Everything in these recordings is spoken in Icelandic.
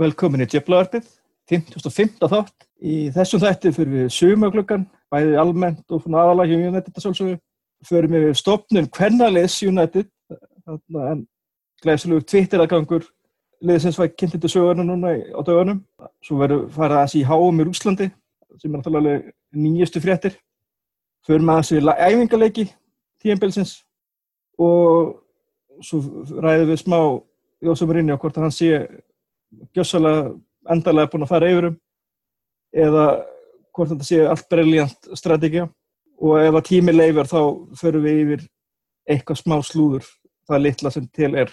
Velkomin í Djöflavarpið, 55. þátt. Í þessum þætti fyrir við sumagluggan, bæði almennt og aðalega hjá United að sálsögu. Fyrir við stopnum hvernaliðs United, en glæðslugur Twitter-aðgangur liðsins var kynntið til sögurnu núna á dögunum. Svo verður farað aðeins í háum í Rúslandi, sem er náttúrulega nýjastu fréttir. Fyrir með aðeins í æfingarleiki tíanbilsins og svo ræðum við smá Jósef Rinni á hvort hann sé gjössalega endalega búin að fara yfirum eða hvort þetta sé allt briljant strategið og ef að tími leifir þá förum við yfir eitthvað smá slúður. Það litla sem til er.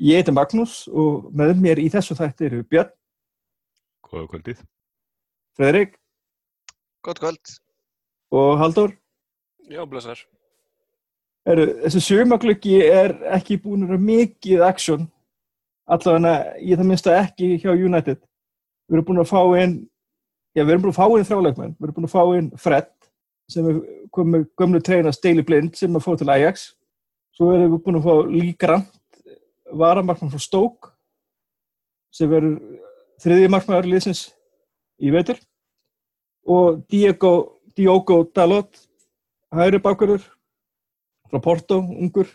Ég heiti Magnús og með mér í þessu þætti eru Björn Góða kvöldið. Fredrik Gótt kvöld. og Haldur Já, blessar Þessi sumaglöggi er ekki búin að vera mikið aksjón allavega ég það minnst að ekki hjá United. Við erum búin að fá inn já við erum búin að fá inn þráleikmenn við erum búin að fá inn Fred sem er komið gömlu treinast Daily Blind sem er fóð til Ajax. Svo erum við búin að fá Lee Grant varamarkmann frá Stoke sem verður þriðji markmannar liðsins í vetur. Og Diego Diogo Dalot hægri bakverður frá Porto, ungur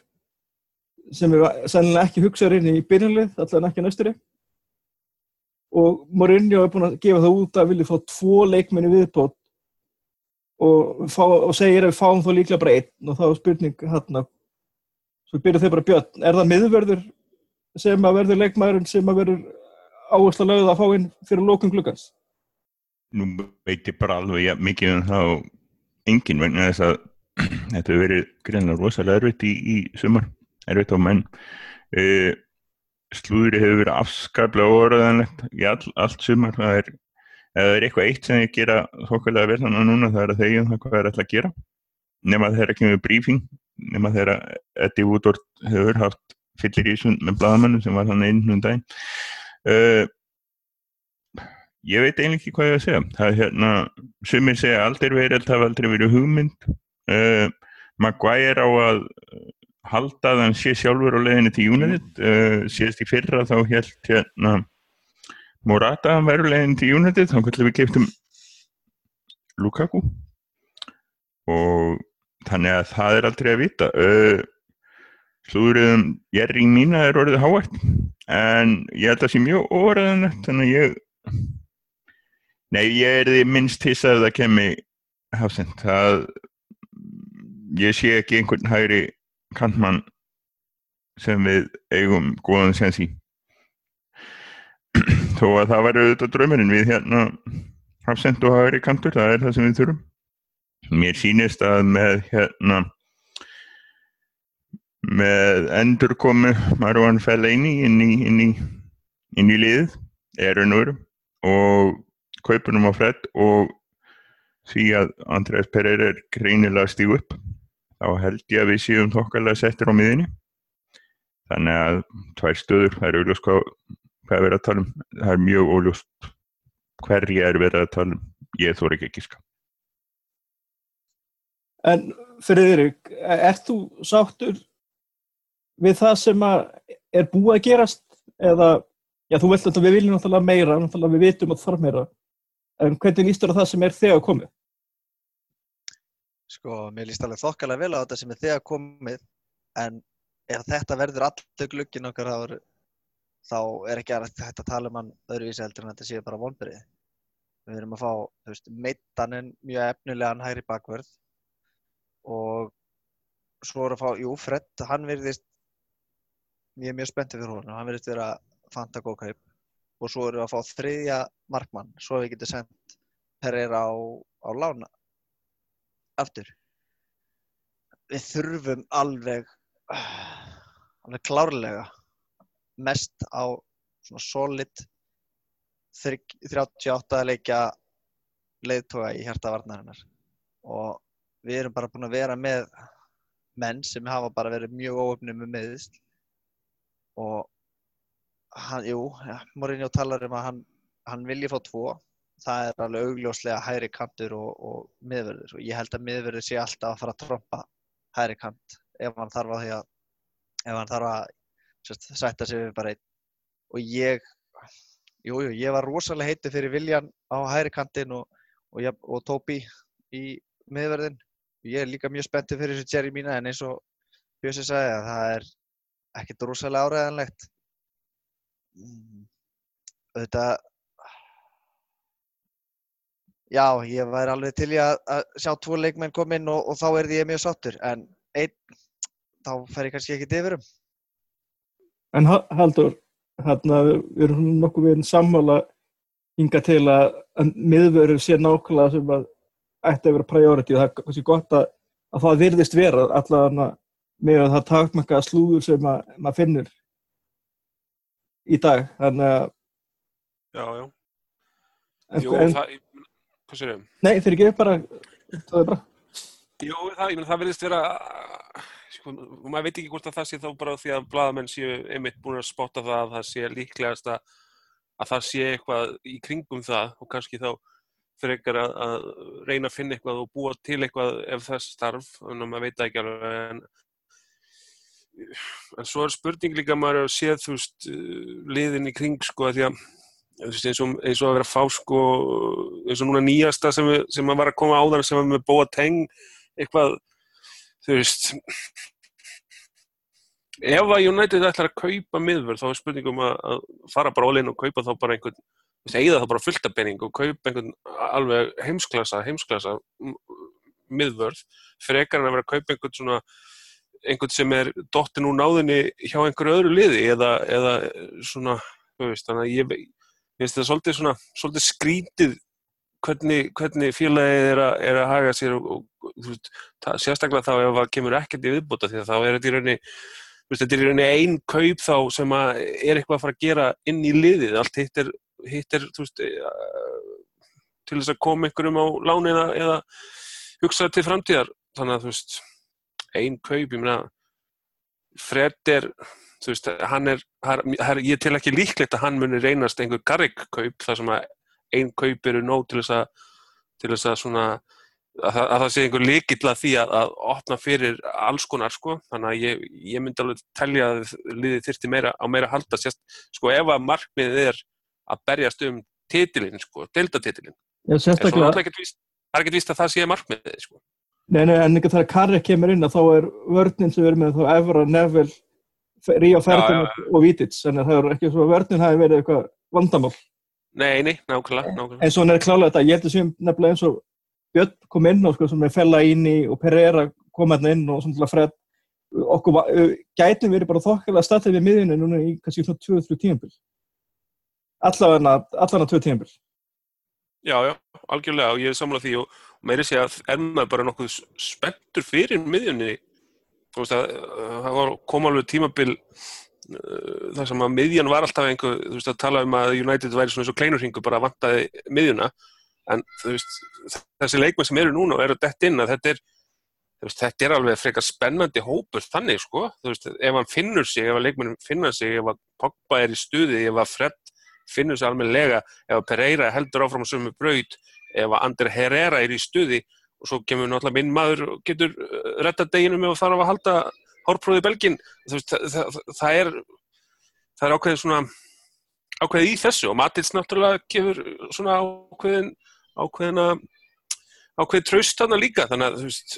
sem er sennilega ekki hugsaðurinn í byrjunlið, allavega ekki næsturi og Mourinho er búin að gefa það út að vilja fá tvo leikmenni viðbót. Og, fá, og segir að við fáum þá líklega bara einn og þá er spurning hérna svo byrja þau bara björn, er það miðverður sem að verður leikmæðurinn sem að verður áherslu að lögða að fá inn fyrir lókun glukkans? Nú veit ég bara alveg ja, mikið um það og engin vegna þess að þetta hefur verið greinlega rosalega erfitt í, í sumar menn. Uh, slúðri hefur verið afskaplega óraðanlegt í all, allt sumar. Það er, er eitthvað eitt sem ég gera þokkulega vel þannig að núna það er að þegja um það hvað það er alltaf að gera. Nema þegar ekki með brífing nema þegar Eddie Woodward hefur haft fyllir í sund með bladamannum sem var þannig einnum daginn. Uh, ég veit eiginlega ekki hvað ég að segja. Það er hérna, sumir segja aldrei verið það hafa aldrei verið hugmynd. Uh, Maguire á að halda að hann sé sjálfur á leðinu til United. Uh, síðast í fyrra þá held hérna Morata að hann verður leðinu til United. Þá kallum við keftum Lukaku. Og þannig að það er aldrei að vita. Uh, slúðurðum Jerry mína er orðið hávært en ég held að það sé mjög óraðan þannig að ég nei ég er því minnst hissað að það kemi hafsend það ég sé ekki einhvern hægri kantmann sem við eigum góðan sens í. Þó að það væri auðvitað draumurinn við hérna hafsend og hægri kantur, það er það sem við þurfum. Mér sínist að með hérna með endur komu Marwan Fellaini inn í, inn í, inn í liðið er raunveru og kaupunum á fredd og því að Andrés Pereira er greinilega stíg upp þá held ég að við séum þokkarlega settir á miðinni þannig að tvær stöður, það er auðvitað hvað, hvað er verið að tala um. Það er mjög óljóst hverja er verið að tala um, ég þór ekki ekki ska En fyrir þér, er þú sáttur við það sem er búið að gerast? Eða, já þú vilt að við viljum náttúrulega meira, náttúrulega við vitum að það þarf meira. En hvernig lístur það sem er þegar komið? Sko, mér líst alveg þokkalega vel á þetta sem er þegar komið en ef þetta verður alltaf glugginn okkar þá er, þá er ekki að þetta tala um hann öðruvísi heldur en þetta séu bara vonbyrði. Við erum að fá, þú veist, meittaninn mjög efnilegan hægri bakverð og svo erum að fá, jú, Fred, hann verðist ég er mjög spenntið fyrir hún hann verðist vera fanta góð kaup og svo erum við að fá þriðja markmann svo við getum sendt Pereira á, á lána aftur. Við þurfum alveg alveg klárlega mest á svona solid 38 leikja leiðtoga í hjartavarnarinnar og við erum bara búin að vera með menn sem hafa bara verið mjög óöfnum með meðist og hann, jú, ja, Mourinho talar um að hann, hann vilji fá tvo það er alveg augljóslega hæri kantur og, og miðverður og ég held að miðverður sé alltaf að fara að tromba hæri kant ef hann þarf að að ef hann þarf að sérst, sætta sig við bara einn og ég jú, jú, ég var rosalega heiti fyrir Viljan á hæri kantinn og, og, og Tóbi í miðverðin. Ég er líka mjög spenntið fyrir þessu Jerry mína en eins og Bjössi sagði að það er ekkert rosalega áræðanlegt. Mm, Auðvitað, já, ég væri alveg til í að, sjá tvo leikmenn koma inn og, og þá er ég mjög sáttur en einn, þá fer ég kannski ekkert yfir um. En Ha- Halldór, hérna, við erum nokkuð við sammála hinga til að, að miðvörður sé nákvæmlega sem að ætti að vera priority og það er kannski gott að, að það virðist vera allavega með að það takmarka slúður sem að, maður finnur í dag. Þannig að, Já, já. en, Jú, en, það, ég- hvað sér ég? nei, þeir ekki bara, það er bara, Jú, það, ég meina, það verðist vera, sko, maður veit ekki hvort að það sé þá bara því að blaðamenn séu einmitt búin að spotta það að það sé líklegast að, að það sé eitthvað í kringum það og kannski þá frekar að, að reyna að finna eitthvað og búa til eitthvað ef þess starf, en maður veit það ekki alveg, en en svo er spurning líka maður að sé þú veist liðin í kring sko að því að veist, eins, og, eins og að vera að fá sko eins og núna nýjasta sem, við, sem að var að koma áðan sem var með bóa teng eitthvað þú veist ef að United ætlar að kaupa miðvörð þá er spurningum að, að fara bara all in og kaupa þá bara einhvern eigða þá bara fullt af penning og kaupa einhvern alveg heimsklasa, heimsklasa miðvörð frekar en að vera að kaupa einhvern svona einhvern sem er dottin úr náðinni hjá einhverju öðru liði eða, eða svona, þú veist, þannig að ég ég veist það svolítið svona, svolítið skrítið hvernig, hvernig félagið er er að haga sér og, og veist, það, sérstaklega þá ef það kemur ekkert í viðbúta því að þá er þetta í rauninni þetta er í rauninni ein kaup þá sem er eitthvað að fara að gera inn í liðið. Allt hitt er, hitt er veist, eh, til þess að koma einhverjum á láni eða, eða hugsa til framtíðar. Þannig að þú veist, ein kaup ég meina Fred er þú veist, hann er, hann, hann, ég tel ekki líklegt að hann muni reynast einhver garrik kaup þar sem að ein kaup eru nóg til þess að til þess að svona að, það- að það sé einhver líkill að því að, að opna fyrir alls konar sko. Þannig að ég, ég myndi alveg telja að liðið þyrfti meira á meira halda. Sérst, sko ef að markmiðið er að berjast um titilinn sko, er víst það er ekkert víst að það sé markmiðið sko. Nei, nei, en ekki þegar Karri kemur inn að þá er vörnin sem við erum með þá Evra, Neville, Ríó Ferdinand og Vítits, en það er ekki svo að vörnin hafi verið eitthvað vandamál. Nei, nei, nákvæmlega, nákvæmlega En svo er klálega þetta, ég held að sem nefnilega eins og Björn kom inn og sko sem er fella inn í og Pereira kom hérna inn og svona að fred okkur gætum verið bara þokkalega statið við miðjunni núna í kannski svona 2-3 tímabil. Allavega, allavega 2 tímabil. Já, já, algjörlega og ég er samlað því og, meiri sé að maður bara nokkuð spenntur fyrir miðjunni þú veist að það var kom alveg tímabil uh, þar sem að miðjan var alltaf einhver þú veist að tala um að United væri svona eins og kleinurhingu bara vantaði miðjuna. En þú veist þessi leikmenn sem eru núna og eru dett inn að þetta er veist, þetta er alveg frekar spennandi hópur þannig sko, þú veist, ef hann finnur sig ef að leikmennum finna sig, ef að Pogba er í stuði, ef að Fred finnur sig almennilega, ef að Pereira heldur áfram á sömu braut, ef að Ander Herrera er í stuði og svo kemur náttúrulega minn maður og getur uh, retta deginu með að þarf að halda hárpróði belgin, veist, það, það, það er það er ákveðið svona ákveðið í þessu. Og Matils náttúrulega gefur svona ákveðin ákveðina ákveðið traust þarna líka, þannig að þú veist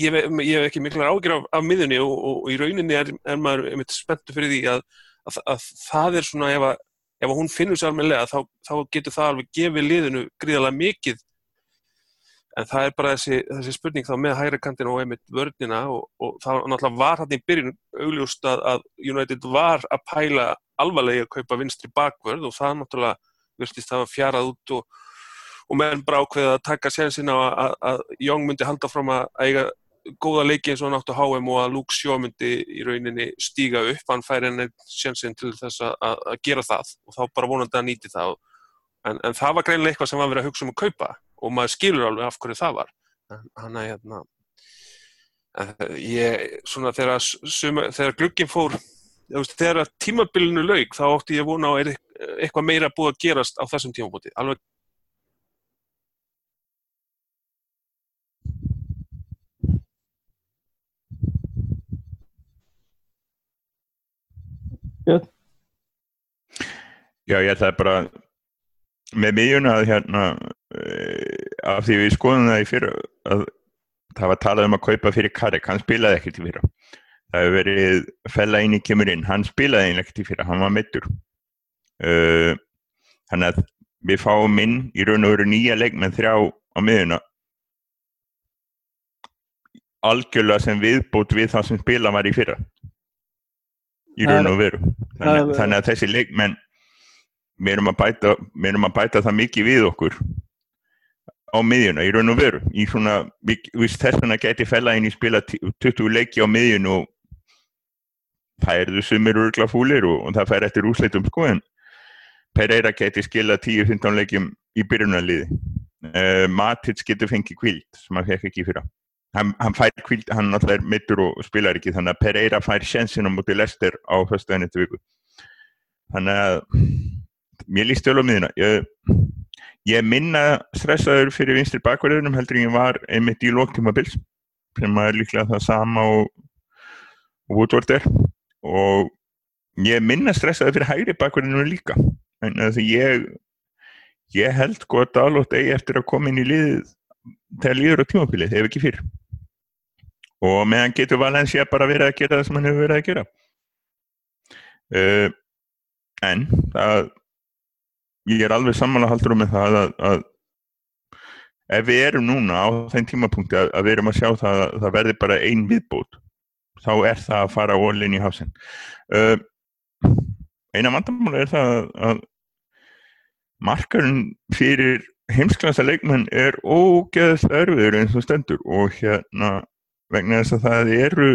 ég hef, ekki miklar ágjur af, af miðunni og, og, og í rauninni er, er maður einmitt spenntu fyrir því að, að, að það er svona ef að, ef hún finnur sér almennilega þá, þá getur það alveg gefið liðinu gríðarlega mikið en það er bara þessi, þessi spurning þá með hægri kantin og einmitt vörnina og, og það náttúrulega var hann í byrjun augljóst að, að United var að pæla alvarlega að kaupa vinstri bakvörð og það náttúrulega virtist að fjarað út og, og meðan bara ákveða að taka sénsinn á að, að, Young myndi halda fram að eiga góða leiki eins og á HM og að Luke Shaw myndi í rauninni stíga upp, hann fær henni sénsinn til þess að, að, gera það og þá bara vonandi að nýti það. En, en það var greinlega eitthvað sem var verið að hugsa um að kaupa og maður skilur alveg af hverju það var. En hann að hérna en ég, svona þegar suma, þegar glugginn fór þegar tímabilinu lauk þá átti ég vona á er eitthvað meira búið að gerast á þessum tímabóti. Alveg Já, ég ætlaði bara að með miðjuna að hérna uh, af því við skoðum það í fyrra að það var talað um að kaupa fyrir Karek, hann spilaði ekkert í fyrra. Það hefur verið fella inn í kemur inn, hann spilaði ekkert í fyrra, hann var mittur uh, þannig að við fáum inn í raun og veru nýja leikmenn þrjá á miðjuna. Algjörlega sem viðbútt við það sem spila var í fyrra. Í raun og veru. Þannig, þannig að þessi leikmenn við erum að bæta, við erum að bæta það mikið við okkur á miðjuna í raun og veru í svona, við þessuna geti fella inn í spila 20 leiki á miðjun og það er þau sumir örgla fúlir og, og það fær eftir úsleitum sko en Pereira geti skila 10-15 leikjum í byrjunarliði. Uh, Matic getur fengið kvild sem hann fekk ekki fyrra. Hann, hann fær kvild, hann náttúrulega er mittur og spilar ekki þannig að Pereira fær sjensin á móti Lester á höstuðan eftir viku. Þannig að mér líst vel á miðuna ég, ég minna stressaður fyrir vinstri bakverðunum heldur en ég var einmitt í lóktíma bils sem er líklega það sama og, og Woodward er. Og ég minna stressaður fyrir hægri bakverðunum líka en því ég ég held gott alveg eigi eftir að koma inn í lið þegar líður á tímafilið, ef ekki fyrr. Og meðan getur Valencia bara verið að gera það sem hann hefur verið að gera. Uh, en það ég er alveg samanlega með það að, að ef við erum núna á þeim tímapunkti að, að við erum að sjá það að það verði bara ein viðbót þá er það að fara ólinn í hafsinn. Uh, eina vandamála er það að markarinn fyrir heimsklasa leikmenn er ógeðast erfiður eins og stendur og hérna vegna þess að það eru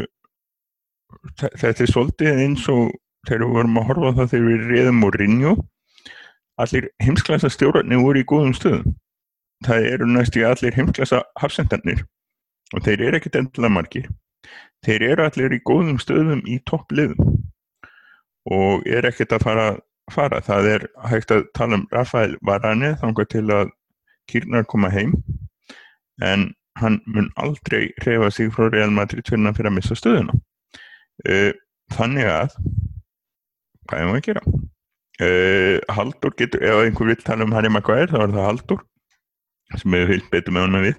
þetta er svolítið eins og þegar við vorum að horfa það þegar við reyðum og rinju allir heimsklasa stjórnarnir voru í góðum stöðum. Það eru næstu í allir heimsklasa hafsendarnir og þeir eru ekkert endilega margir. Þeir eru allir í góðum stöðum í toppliðum og er ekkert að fara, fara. Það er hægt að tala um Rafael Varane þangar til að Kýrnar koma heim en hann mun aldrei reyfa sig frá Real Madrid fyrir að missa stöðuna. Eh, þannig að hvað er maður að gera? Uh, Haldur getur, ef einhver vil tala um Harry Maguire þá er það Haldur sem hefur fylgt betur með honum við.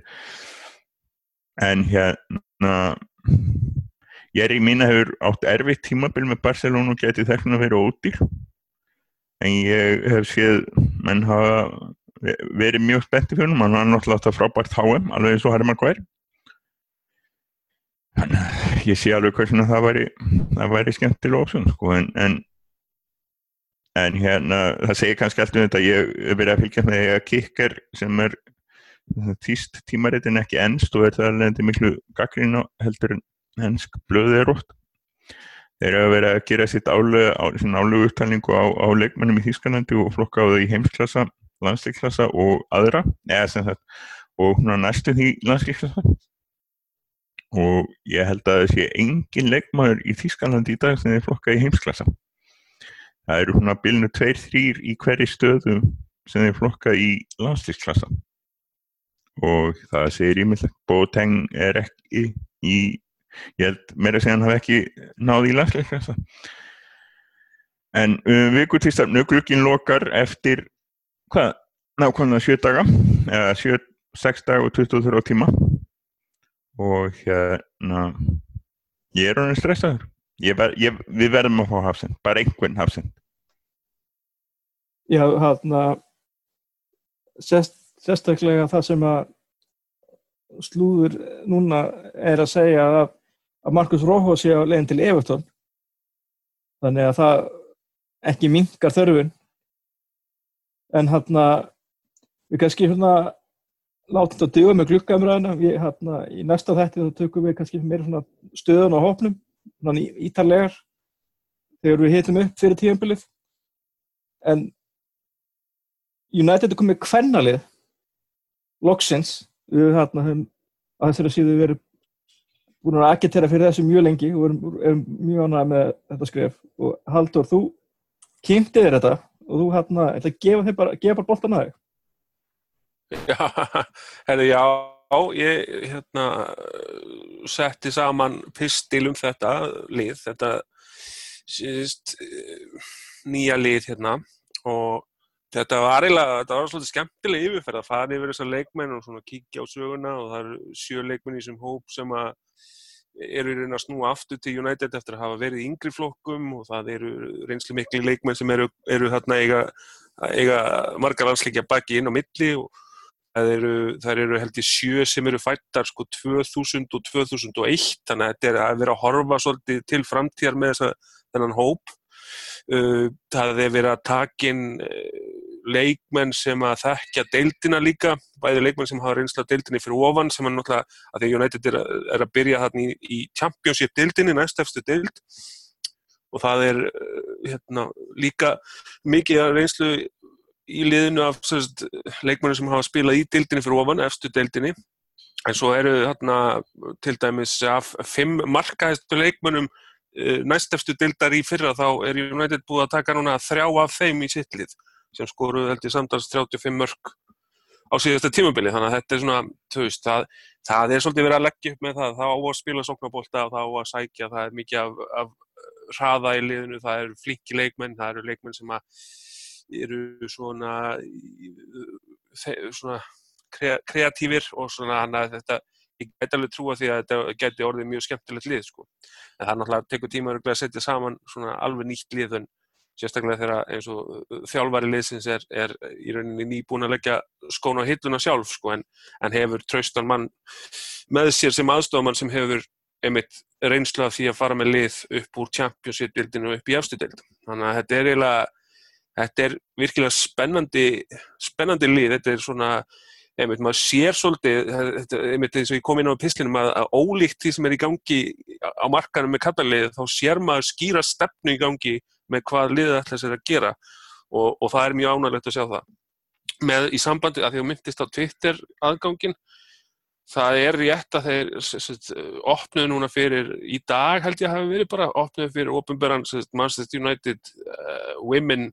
En hérna ég er í mín að hefur átt erfitt tímabil með Barcelona og geti þess að vera ódýr. En ég hef séð menn hafa verið mjög spenntið fyrir hann, hann var náttúrulega átt að frábært háum, alveg eins og Harry Maguire. Þannig að ég sé alveg hversin að það væri það væri skemmtilega ópsun sko. En, en en hérna það segir kannski alltaf um þetta ég hef verið að fylgja með því að kikker sem er týst tímaritin ekki ennst og er það alveg miklu gaggrín heldur en hennsk blöðið er ótt þeir eru að vera að gera sitt álugu upptalningu á, á leikmennum í Þískanandi og flokka á þau í heimsklassa landsleiklassa og aðra eða sem sagt og hún er næstu því landsleiklassa og ég held að það sé engin leikmannur í Þískanandi í dag sem er flokka í heimsklassa það eru svona bilnu 2-3 í hverju stöðum sem þeir flokka í landslýsklassa og það segir ímyndilegt Bóteng er ekki í ég held meira að segja hann hafi ekki náði í landslýsklassa en um, vikutýrstafnu glukkin lokar eftir hvað, nákvæmlega 7 daga eða 7, 6 dag og 23 tíma. Og hérna ég er honum stressaður ver, ég, við verðum að fá hafsend, bara einhvern hafsend. Já, hérna, sest, sérstaklega það sem að slúður núna er að segja að, að Markus Róhó sé á leginn til Evertón. Þannig að það ekki mingar þörfun. En hérna, við kannski hérna látum þetta dögum með glukkamræðina. Hérna, í næsta þætti þá tökum við kannski meira stöðun á hópnum ítarlegar þegar við hitum upp fyrir tíumbilið en United er komið kvennalið loksins. Við höfum að þessari síðu verið búin að agitera fyrir þessu mjög lengi. Og erum, erum mjög ánægða með þetta skref. Og Haldur, þú kynnti þér þetta og þú hérna, gefa bara, bara boltan að þig Já, herri, Já, ég hérna, setti saman pistil um þetta lið, þetta síðust, nýja lið hérna. Og þetta var eiginlega, þetta var svolítið skemmtileg yfirferð að fara yfir þessar leikmenn og svona kíkja á söguna. Og það eru sjö leikmenn í þessum hóp sem að eru í raun að snúa aftur til United eftir að hafa verið í yngri flokkum. Og það eru reynslu miklu leikmenn sem eru, eru þarna eiga, eiga margar landsleikja baki inn á milli. Og það eru, það eru held ég sjö sem eru fættar sko 2000 og 2001 þannig að þetta er að vera að horfa svolítið til framtíðar með þessa, þennan hóp. Uh, það er verið að takin leikmenn sem að þekkja deildina líka, bæði leikmenn sem hafa reynsla deildinni fyrir ofan sem er náttúrulega að því United er, er að byrja þarna í, í Championship deildinni, næstefstu deild. Og það er hérna, líka mikið reynslu í liðinu af leikmennu sem hafa spilað í deildinni fyrir ofan, efstu deildinni. En svo eru þarna til dæmis af fimm markaðistu leikmennum næstefstu dildar í fyrra þá er United búið að taka núna þrjá af þeim í sittlið sem skoruð held ég samtals 35 mörg á síðasta tímubili þannig að þetta er svona, veist, það, það er svolítið verið að leggja upp með það, það á að spila soknabólta og það á að sækja, það er mikið af, af hraða í liðinu, það eru flinki leikmenn, það eru leikmenn sem eru svona, svona kreatífir og svona hann að þetta ég gæti alveg trúa því að þetta gæti orðið mjög skemmtilegt lið sko. En það náttúrulega að teku tíma að setja saman svona alveg nýtt lið en sérstaklega þegar eins og þjálfari liðsins er, er í rauninni nýbúin að leggja skóna hittuna sjálf sko en, en hefur traustan mann með sér sem aðstofamann sem hefur einmitt reynslu af því að fara með lið upp úr Championship-bildinu og upp í afstudild. Þannig að þetta er eiginlega, þetta er virkilega spennandi, spennandi lið, þetta er svona einmitt, maður sér svolítið, einmitt eins og ég kom inn á pislinum að, að ólíkt því sem er í gangi á markanum með kallarlið þá sér maður skýra stefnu í gangi með hvað liðið ætla sér að gera og, og það er mjög ánægilegt að sjá það. Með í sambandi að því að myndist á Twitter aðgangin, það er rétt að þeir opnuðu núna fyrir, í dag held ég að hafa verið bara opnuðu fyrir ofinberðan Manchester United uh, Women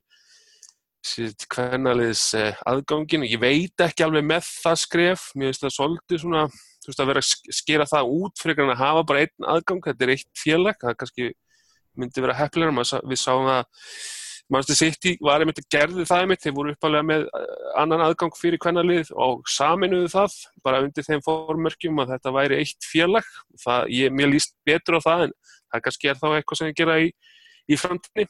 hvernaliðs eh, aðgangin ég veit ekki alveg með það skref. Mér finnst það svolítið svona þú veist að vera að skera það út fyrir að hafa bara einn aðgang, þetta er eitt félag. Það kannski myndi vera hefnilega við sáum að Manchester City var einmitt að gerði það einmitt. Þeir voru uppalega með eh, annan aðgang fyrir hvernalið og saminuðu það bara undir þeim formörkjum að þetta væri eitt félag. Það, ég, mér líst betur á það en það kannski er þá eitthvað sem ég gera í, í framtíni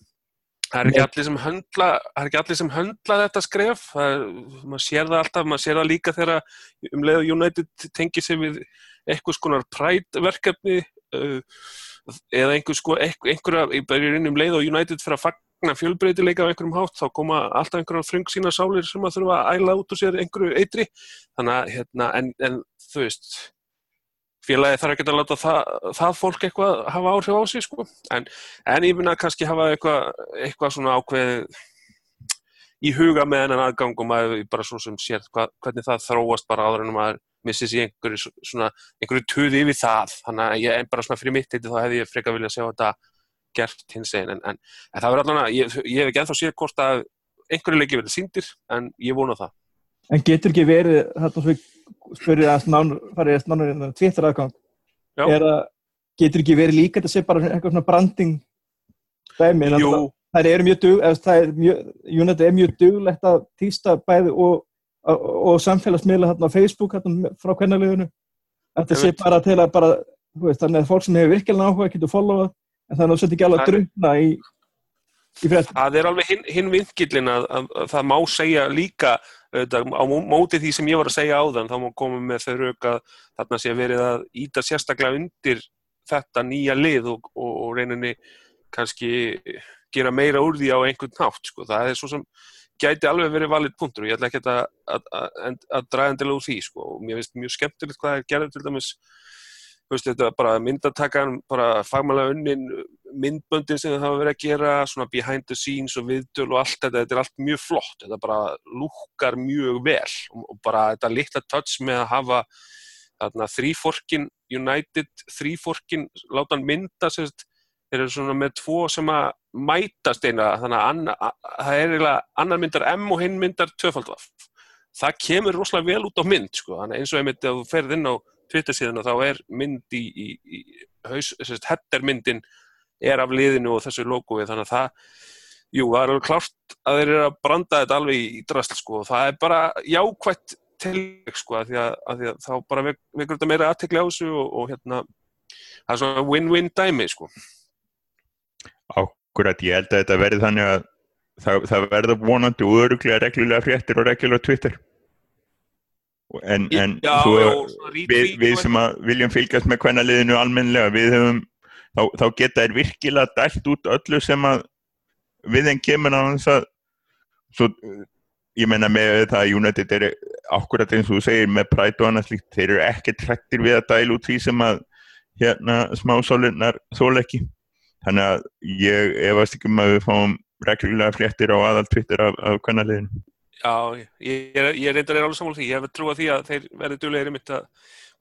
Það er ekki allir sem höndla, allir sem höndla þetta skref, maður sér það alltaf, maður sér það líka þegar um leið og United tengir sig við eitthvað skonar prætverkefni uh, eða einhver sko, einhverja, einhverja um leið og United fyrir að fagna fjölbreytileika á einhverjum hátt, þá koma alltaf einhverja frung sína sálir sem að þurfa að æla út úr sér einhverju eitri, þannig að hérna, en, en þú veist, félagi þarf ekki að láta það, það fólk eitthvað hafa áhrif á sig sko. En, en ég finna að kannski hafa eitthvað, eitthvað svona ákveð í huga með hennan aðgang og maður bara svo sem sér hva, hvernig það þróast bara áður en maður missis í einhverju svona, einhverju tuði yfir það. Þannig að ég bara svona fyrir mitt eitthvað þá hefði ég freka vilja sjá þetta gert hins einn en, en, en það verður allavega, ég, ég hef ekki ennþá séð hvort að einhverju leiki verður síndir en ég vona það En getur ekki verið, þetta sem við spurði að farið að snána hérna tvittar aðgang. Er að getur ekki verið líka þetta sé bara eitthvað svona branding dæmi? Það er mjög dug það er mjög, United er mjög duglegt að týsta bæði og, og, og samfélagsmiðla hérna á Facebook hérna frá kvennaliðinu. Þetta sé bara til að bara veist, þannig að fólk sem hefur virkilega áhuga getur followað en þannig að það setja ekki alveg dröfna í Það er alveg hinn, hinn vinkillin að, að, að það má segja líka á móti því sem ég var að segja á þann þá má koma með þau rauk að þarna sé verið að íta sérstaklega undir þetta nýja lið og, og, og reyninni kannski gera meira úr því á einhvern nátt sko. það er svo sem gæti alveg verið valið punktur og ég ætla ekki að, að draga endilega úr því sko. og mér finnst mjög skemmtilegt hvað það er gerðið til dæmis veist, þetta bara myndatakan, bara fagmælega unnin myndböndin sem það hafa verið að gera, svona behind the scenes og viðtöl og allt þetta, þetta er allt mjög flott, þetta bara lúkar mjög vel og bara þetta litla touch með að hafa þarna þrýforkin, United þrýforkin, láta hann mynda sérst, þeir eru svona með tvo sem að mætast eina, þannig að anna, það er eiginlega annar myndar M og hinn myndar töfaldvaf. Það kemur rosalega vel út á mynd, sko, þannig eins og einmitt ef þú ferð inn á Twitter síðan og þá er mynd í, í, í haus, sérst, hettermyndin er af liðinu og þessu logoið þannig að það jú, það er alveg klárt að þeir eru að branda þetta alveg í, drasl sko og það er bara jákvætt tilvæg sko að því að, að, því að þá bara vek, vekur þetta meira aðtekli á þessu og, og hérna það er svona win-win dæmi sko. Akkurat, ég held að þetta verði þannig að það, það verður vonandi og öruglega reglulega fréttir og reglulega Twitter en, en Já, þú, og svona við, við sem að viljum fylgjast með kvennaliðinu almennilega, við höfum þá, þá geta þær virkilega dælt út öllu sem að við þeim kemur á þess að svo, ég menna með það að United er akkurat eins og þú segir með præt og annað slíkt, þeir eru ekki trættir við að dæla út því sem að hérna smásálinnar þól ekki. Þannig að ég efast ekki um að við fáum reglulega fréttir á aðal Twitter af, af kvennaliðinu Já, ég, er- ég reyndar er alveg sammála því. Ég hef að því að þeir verði duðlegir mitt að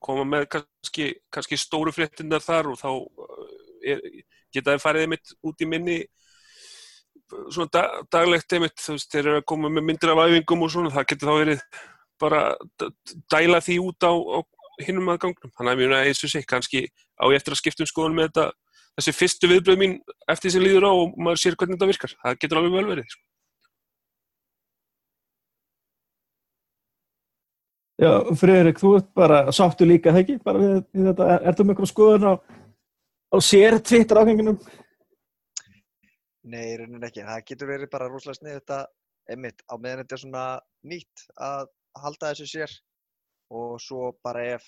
koma með kannski, kannski stóru fréttinnar þar og þá uh, er, geta þeir farið mitt út í minni svona dag, daglegt einmitt, þú veist, þeir eru að koma með myndir af æfingum og svona, það getur þá verið bara dæla því út á, á hinnum aðgangnum. Þannig að mjög að eins og sig, kannski á ég eftir að skipta um skoðun með þetta, þessi fyrstu viðbröð mín eftir sem líður á og maður sér hvernig þetta virkar. Það getur alveg vel verið. Sko. Já, Friðrik, þú ert bara sáttu líka, það ekki? Bara við, við þetta, er, ertu með eitthvað skoðun á, á sér Twitter áhenginum? Nei, í rauninni ekki. Það getur verið bara rosalega snið þetta einmitt á meðan þetta er svona nýtt að halda þessu sér og svo bara ef,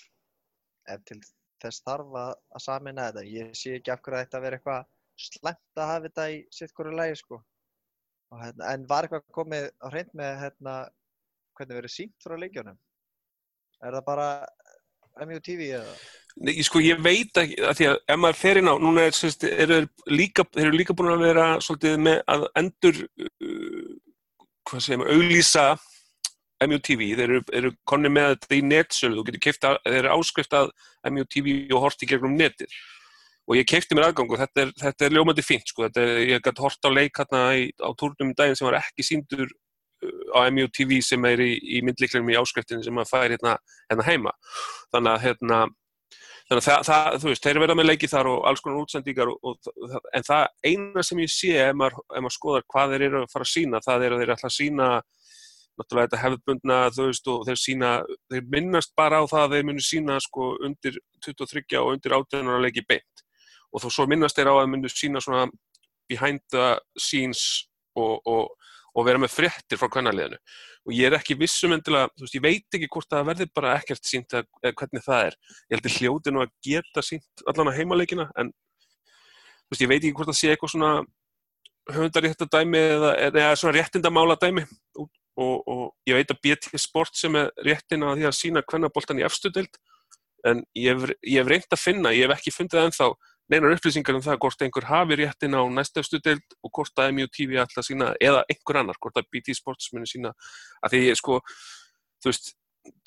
ef til þess þarf að, að samina þetta. Ég sé ekki af hverju þetta verið eitthvað slæmt að hafa þetta í sitt hverju lægi sko. Og, hérna, en var eitthvað komið á hreint með hérna, hvernig verið sínt frá leikjónum? Er það bara MUTV eða? Nei, sko, ég veit ekki, að því að ef maður fer inn á, núna er, sérst, eru þeir líka, eru líka búin að vera svolítið með að endur, uh, hvað segir maður, auglýsa MUTV, þeir eru, eru konni með þetta í netsölu, þú getur keift að, þeir eru áskrift að MUTV og horti gegnum netið. Og ég keipti mér aðgang og þetta er, þetta er ljómandi fínt, sko, þetta er, ég gæti hort á leik hérna í, á túrnum um daginn sem var ekki síndur á MUTV sem er í, í myndlíklinum í áskriftinni sem maður fær hérna, hérna heima. Þannig að, hérna, Þannig að það, það, þú veist, þeir verða með leiki þar og alls konar útsendingar og, og, en það eina sem ég sé ef maður, ef maður skoðar hvað þeir eru að fara að sína, það er að þeir ætla að sína náttúrulega þetta hefðbundna, þú veist, og þeir sína, þeir minnast bara á það að þeir munu sína sko undir 23 og undir 18 ára leiki beint og þó svo minnast þeir á að munu sína svona behind the scenes og, og, og vera með fréttir frá kvennaliðinu. Og ég er ekki vissum endilega, þú veist, ég veit ekki hvort það verði bara ekkert sínt eða hvernig það er. Ég held að hljóti nú að geta sínt allan að heimaleikina en þú veist, ég veit ekki hvort það sé eitthvað svona höfundarétta dæmi eða, eða svona réttindamála dæmi og, og, ég veit að BT Sport sem er réttin að því að sína kvennaboltan í efstu deild en ég hef, hef reynd að finna, ég hef ekki fundið ennþá neinar upplýsingar um það hvort einhver hafi réttin á næsta efstu deild og hvort að MUTV ætla að sína, eða einhver annar, hvort að BT Sports muni sína, að því ég sko þú veist,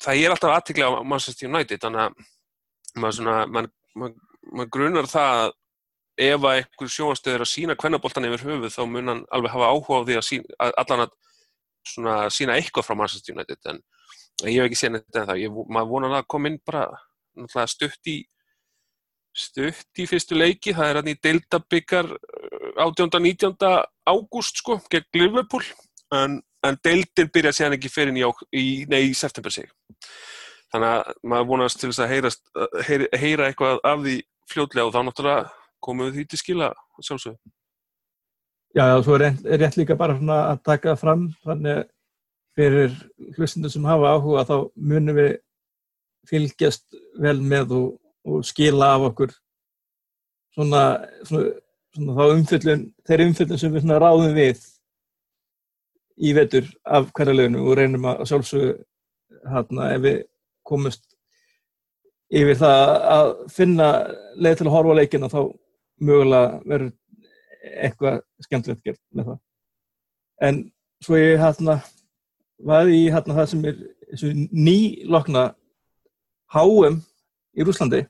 það er alltaf aðtikla á Manchester United, þannig að maður svona, maður, maður, maður grunar það að ef að einhver sjónastöð er að sína kvennaboltan yfir höfuð þá mun hann alveg hafa áhuga á því að, sína, að allan að svona sína eitthvað frá Manchester United en ég hef ekki séð neitt en það, ég, maður vonar að koma inn bara stutt í stutt í fyrstu leiki, það er hann í Delta byggar 18. 19. ágúst sko, gegn Liverpool en, en Deildin byrja séðan ekki fyrir í, í, nei, í september sig þannig að maður vonast til þess að heyrast, heyra, heyra eitthvað af því fljótlega og þá náttúrulega komum við því til skila sjálfsög. Já, já, svo er rétt, er rétt líka bara að taka fram þannig fyrir hlustundur sem hafa áhuga þá munum við fylgjast vel með og, og skila af okkur svona, svona, svona þá umfyllun, þeir umfyllun sem við ráðum við í vetur af hverja lögnu og reynum að sjálfsögðu hérna ef við komumst yfir það að finna leið til að horfa á leikina þá mögulega verður eitthvað skemmtilegt gert með það. En svo ég hérna var í hérna það sem er þessu nýlokna HM í Rúslandi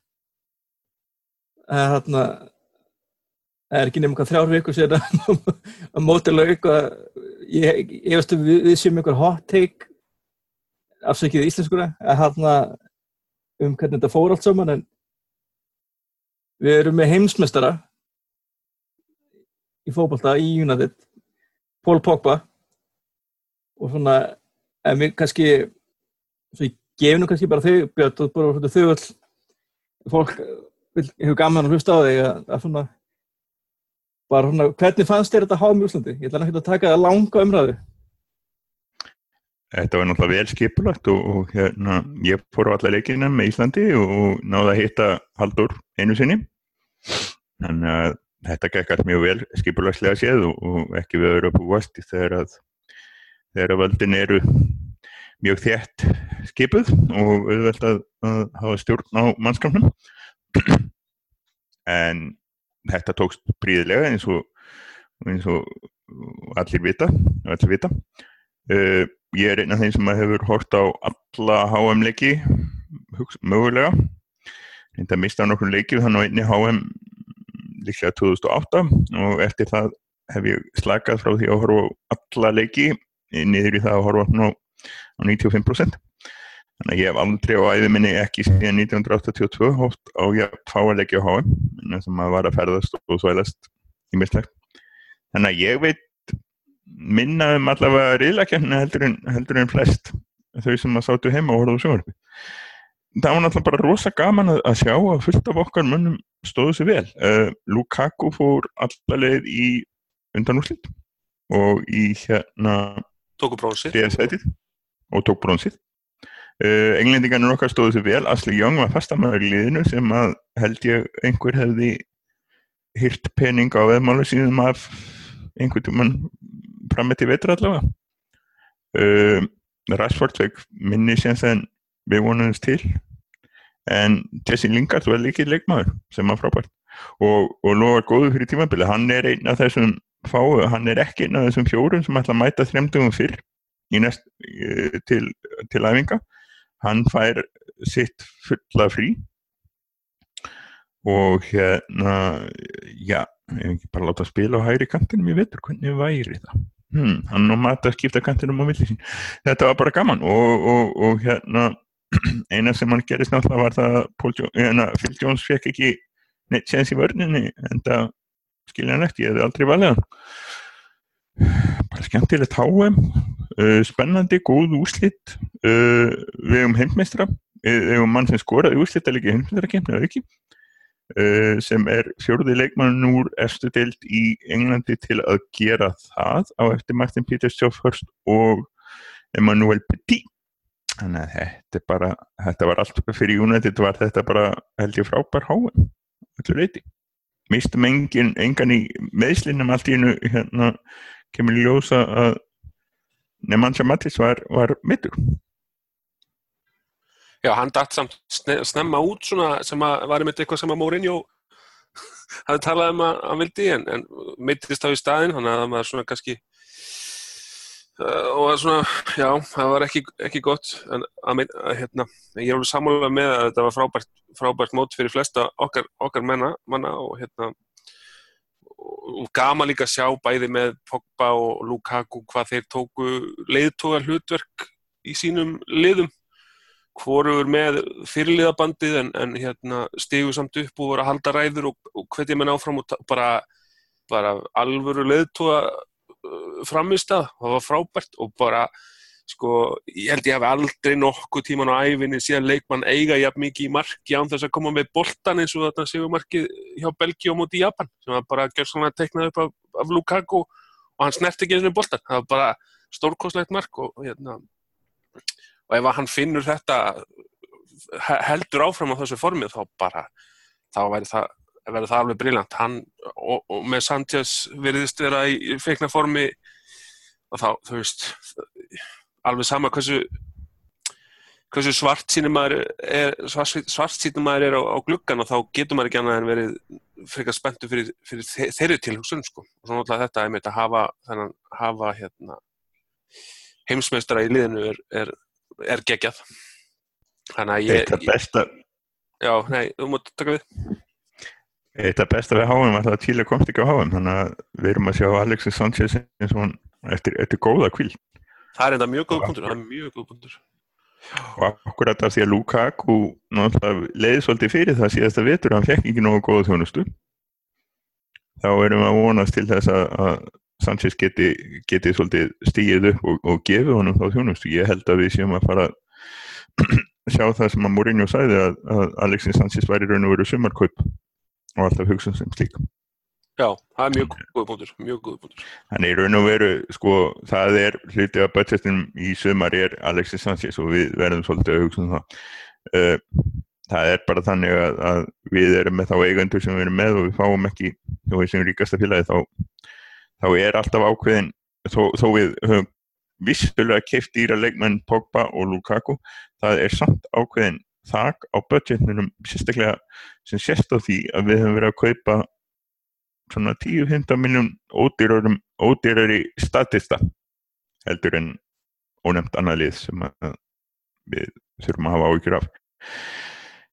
hérna það er ekki nefnum hvað þrjár vikur sér að eitthvað ég, ég veist að við, við séum einhver hot take afsökið íslenskura að hérna um hvernig þetta fór allt saman en við erum með heimsmestara í fótbolta í United Paul Pogba. Og svona en við kannski svo ég gef nú kannski bara þau Björn, þau all fólk hefur gaman að hlusta á þig að, að svona bara svona, hvernig fannst þér þetta háum í Úslandi? Ég ætla ekki að taka það langa umræðu Þetta var náttúrulega vel skipulagt og, og hérna, ég fór á alla leikina með Íslandi og náði að hitta Haldur einu sinni. Þannig að þetta gekk allt mjög vel skipulagslega séð og, og ekki við upp úr vasti þegar að þegar að völdin eru mjög þétt skipuð og auðvelt að, að hafa stjórn á mannskapnum. En þetta tókst príðilega eins og, eins og allir vita, allir vita. Uh, ég er einn af þeim sem hefur hort á alla HM leiki mögulega reynda að mista nokkur leiki þannig á einni HM líklega 2008 og eftir það hef ég slakað frá því að horfa á alla leiki niður í það að horfa á, á 95% þannig að ég hef aldrei á æði minni ekki síðan 1982 hótt á ég að fá að leiki á HM en þess að maður var að ferðast og svælast í mislegt þannig að ég veit minna um allavega riðlakefni heldur, heldur en flest þau sem að sátu heima og horfðu sjónvarpi það var náttúrulega bara rosa gaman að, að sjá að fullt af okkar mönnum stóðu sér vel. Uh, Lukaku fór allaveg í undanúslit og í hérna tóku brónsið og tók brónsið uh, englendingarnir okkar stóðu sér vel. Asli Young var fastamæður í liðinu sem að held ég einhver hefði hyrt pening á veðmálu síðan af einhvern tíman frammetti veitur allavega. Uh, Rashford vekk minni séns en við vonumst til en Jesse Lingard var líkið leikmaður sem var frábært og, og loðar góðu fyrir tímabili hann er einn af þessum fáu, hann er ekki einn af þessum fjórum sem ætla að mæta þremdugum fyrr nest, til, til æfinga. Hann fær sitt fulla frí. Og hérna já, ég hef ekki bara látað að spila á hægri kantinum, ég veitur hvernig væri það? Hmm, hann og Mata skipta kantinum á milli sín. Þetta var bara gaman. Og, og, og hérna eina sem hann gerist náttúrulega var það að hérna, Phil Jones fekk ekki neitt séns í vörninni en það skiljanlegt, ég hefði aldrei valið hann. Bara skemmtilegt uh, spennandi, góð úslitt uh, við hefum heimmeistra við hefum mann sem skoraði úslitt að líka heimmeistra kemna, eða ekki Uh, sem er fjóruði leikmann úr efstu deilt í Englandi til að gera það á eftir Martin Peters Sjófhörst og Emmanuel Petit. Þannig að þetta bara þetta var allt fyrir United var þetta bara held ég frábær háin allur reyti mistum engin, engan í meðslinnum allt í hennu hérna kemur ljósa að Nemanja Mattis var, var mittur Já, hann dætt samt snemma út svona sem að var einmitt eitthvað sem að Mourinho hafði talað um að hann vildi en, en mittist á í staðin þannig að það var svona kannski uh, og svona, já, það var ekki, ekki gott en að, að, hérna, ég er alveg sammála með að þetta var frábært, frábært mót fyrir flesta okkar, okkar menna, manna og hérna og gama líka að sjá bæði með Pogba og Lukaku hvað þeir tóku leiðtógar hlutverk í sínum liðum. Hvorur með fyrirliðabandið en, en hérna, stigu samt upp og voru að halda ræður og, og hvetja menn áfram og bara, bara alvöru leðtúa uh, framist að, það var frábært og bara, sko, ég held ég hafi aldrei nokkuð tíman á æfinni síðan leikmann eiga jafn mikið í marki án þess að koma með boltan eins og þarna séu markið hjá Belgi og múti í Japan sem var bara gerð svona teiknað upp af, af Lukaku og hann snert ekki eins og boltan, það var bara stórkoslegt mark og hérna og ef hann finnur þetta heldur áfram á þessu formið þá bara þá verður það, það alveg brillant hann og, og með Sanchez veriðist vera í feikna formi og þá, þú veist alveg sama hversu hversu svart sínum maður er svart sínum maður er á, á gluggan og þá getur maður ekki annað en verið frekar spenntu fyrir, fyrir þeirri tilhugsun sko. og svo náttúrulega þetta er með að hafa, þennan, hafa hérna, heimsmeistara í liðinu er, er er geggjað. Þannig að ég Þetta besta Já, nei, þú mútt taka við. Þetta besta við háum er að Tíla komst ekki á háum þannig að við erum að sjá Alexis Sanchez eins og hann eftir, eftir góða kvíl Það er enda mjög góð punktur, það er mjög góð punktur og akkurat af því að Lukaku leiði svolítið fyrir það síðast að vetur hann fekk ekki nógu góða þjónustu þá erum við að vonast til þess að, að Sanchez geti, geti svolítið stíið upp og, og gefið honum þá þjónustu. Ég held að við séum að fara að sjá það sem að Mourinho sagði að, að Alexis Sanchez væri raun og veru sumarkaup og alltaf hugsun sem slík. Já, það er mjög góð punktur, mjög góð punktur. Þannig í raun og veru, sko, það er hluti af budgetinum í sumar er Alexis Sanchez og við verðum svolítið að hugsa um það. Uh, það er bara þannig að, að við erum með þá eigandur sem við erum með og við fáum ekki, þú veist sem ríkasta félagi, þá, þá er alltaf ákveðin, þó, þó við höfum vissulega keift dýra leikmenn Pogba og Lukaku, það er samt ákveðin þak á budgetinum sérstaklega sem sérst á því að við höfum verið að kaupa svona 10-15 miljón ódýrari statista heldur en ónefnt annað lið sem við þurfum að hafa áhyggjur af.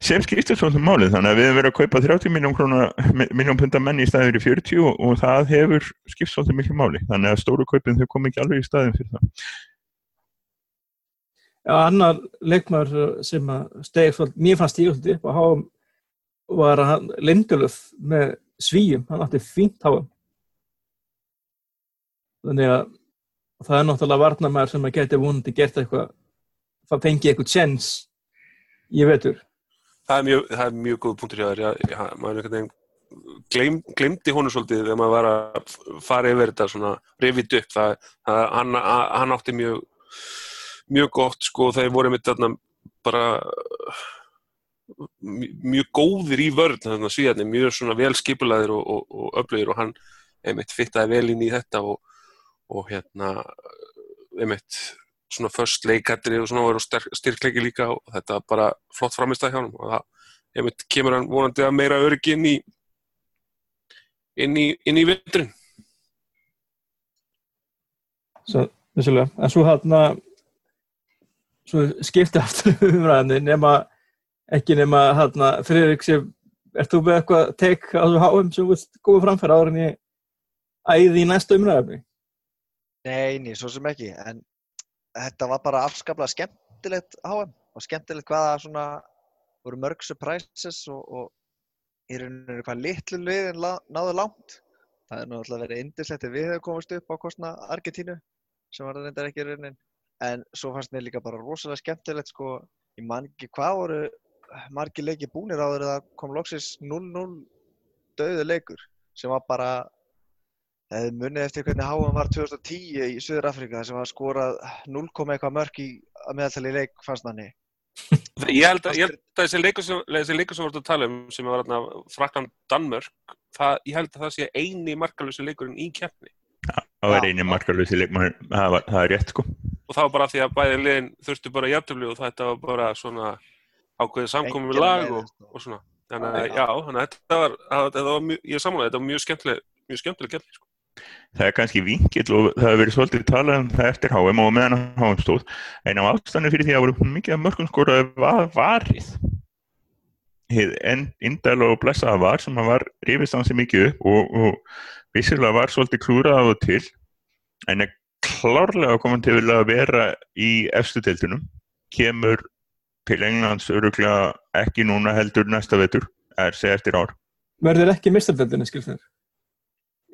Sem skiptir svolítið málið þannig að við hefum verið að kaupa 30 miljón punta menn í staðin fyrir 40 og, og það hefur skipt svolítið miklu máli þannig að stóru kaupin þau kom ekki alveg í staðin fyrir það. Já, annar leikmar sem að steg, mér fannst ég upp á háum var að Lindelöf með svíjum, hann átti fínt háum þannig að það er náttúrulega varnamæður sem að geti vonandi gert eitthvað það fengi eitthvað tjens ég veitur Það er mjög, það er mjög góð punktur hjá þér maður einhvern veginn glemdi honum svolítið þegar maður var að fara yfir þetta svona revit upp. Það, það, hann, hann átti mjög mjög gott sko þegar voru mitt bara mjög góðir í vörð þannig að svíðarnir, mjög svona vel skipulaðir og, og, og öflugir og hann einmitt fittaði vel inn í þetta og, og hérna einmitt svona först leikættri og svona voru styrklegi líka og þetta bara flott framist að hjá hann og það einmitt kemur hann vonandi að meira öryggi inn í inn í, inn í vindrin Svo, vissulega, en svo hérna svo skipti aftur umræðinni nema ekki nema hérna Friðrik sem, ert þú með eitthvað teik á þessu háum sem vilt góða framfæra ára en ég æði í næsta umræðinni? Nei, ný, svo sem ekki, en þetta var bara afskaplega skemmtilegt HM og skemmtilegt hvaða svona voru mörg surprises og, og í rauninu hvað litlu liðin náðu langt. Það er náttúrulega verið indislegt við hefum komast upp á kostna Argentínu sem var reyndar ekki raunin. En svo fannst mér líka bara rosalega skemmtilegt sko, ég man ekki hvað voru margi leiki búnir á þeirra það kom loksins 0-0 döðu leikur sem var bara eða munið eftir hvernig háan var 2010 í Suður Afrika sem var skorað 0, eitthvað mörg í meðaltali leik fannst manni. Ég held að, ég held að þessi leikur sem, leikur sem við vorum að tala um sem var frakkan Danmörk það, ég held að það sé eini markalösi leikurinn í keppni. Það var eini markalösi leik það, það er rétt sko. Og það var bara því að bæði liðin þurftu bara jæftöfli og þetta var bara svona ákveðið samkomið við lag og, sko. og svona. Þannig að já, þannig að þetta var, þetta var mjög, ég samanlega, þetta var mjög skemmtileg mjög skemmtileg keppni sko. Það er kannski vinkill og það hefur verið svolítið talað um það eftir HM og meðan HM stóð. En á ástæðinu fyrir því að voru mikið af mörgum skoraði var varið? En indæl og blessaða var sem var rifist hansi mikið upp og, og vissilega var svolítið klúrað á og til en er klárlega til að vera í efstuteltunum kemur til Englands öruglega ekki núna heldur næsta vetur er segja eftir ár. Verður ekki mistardeltunni skilfnir?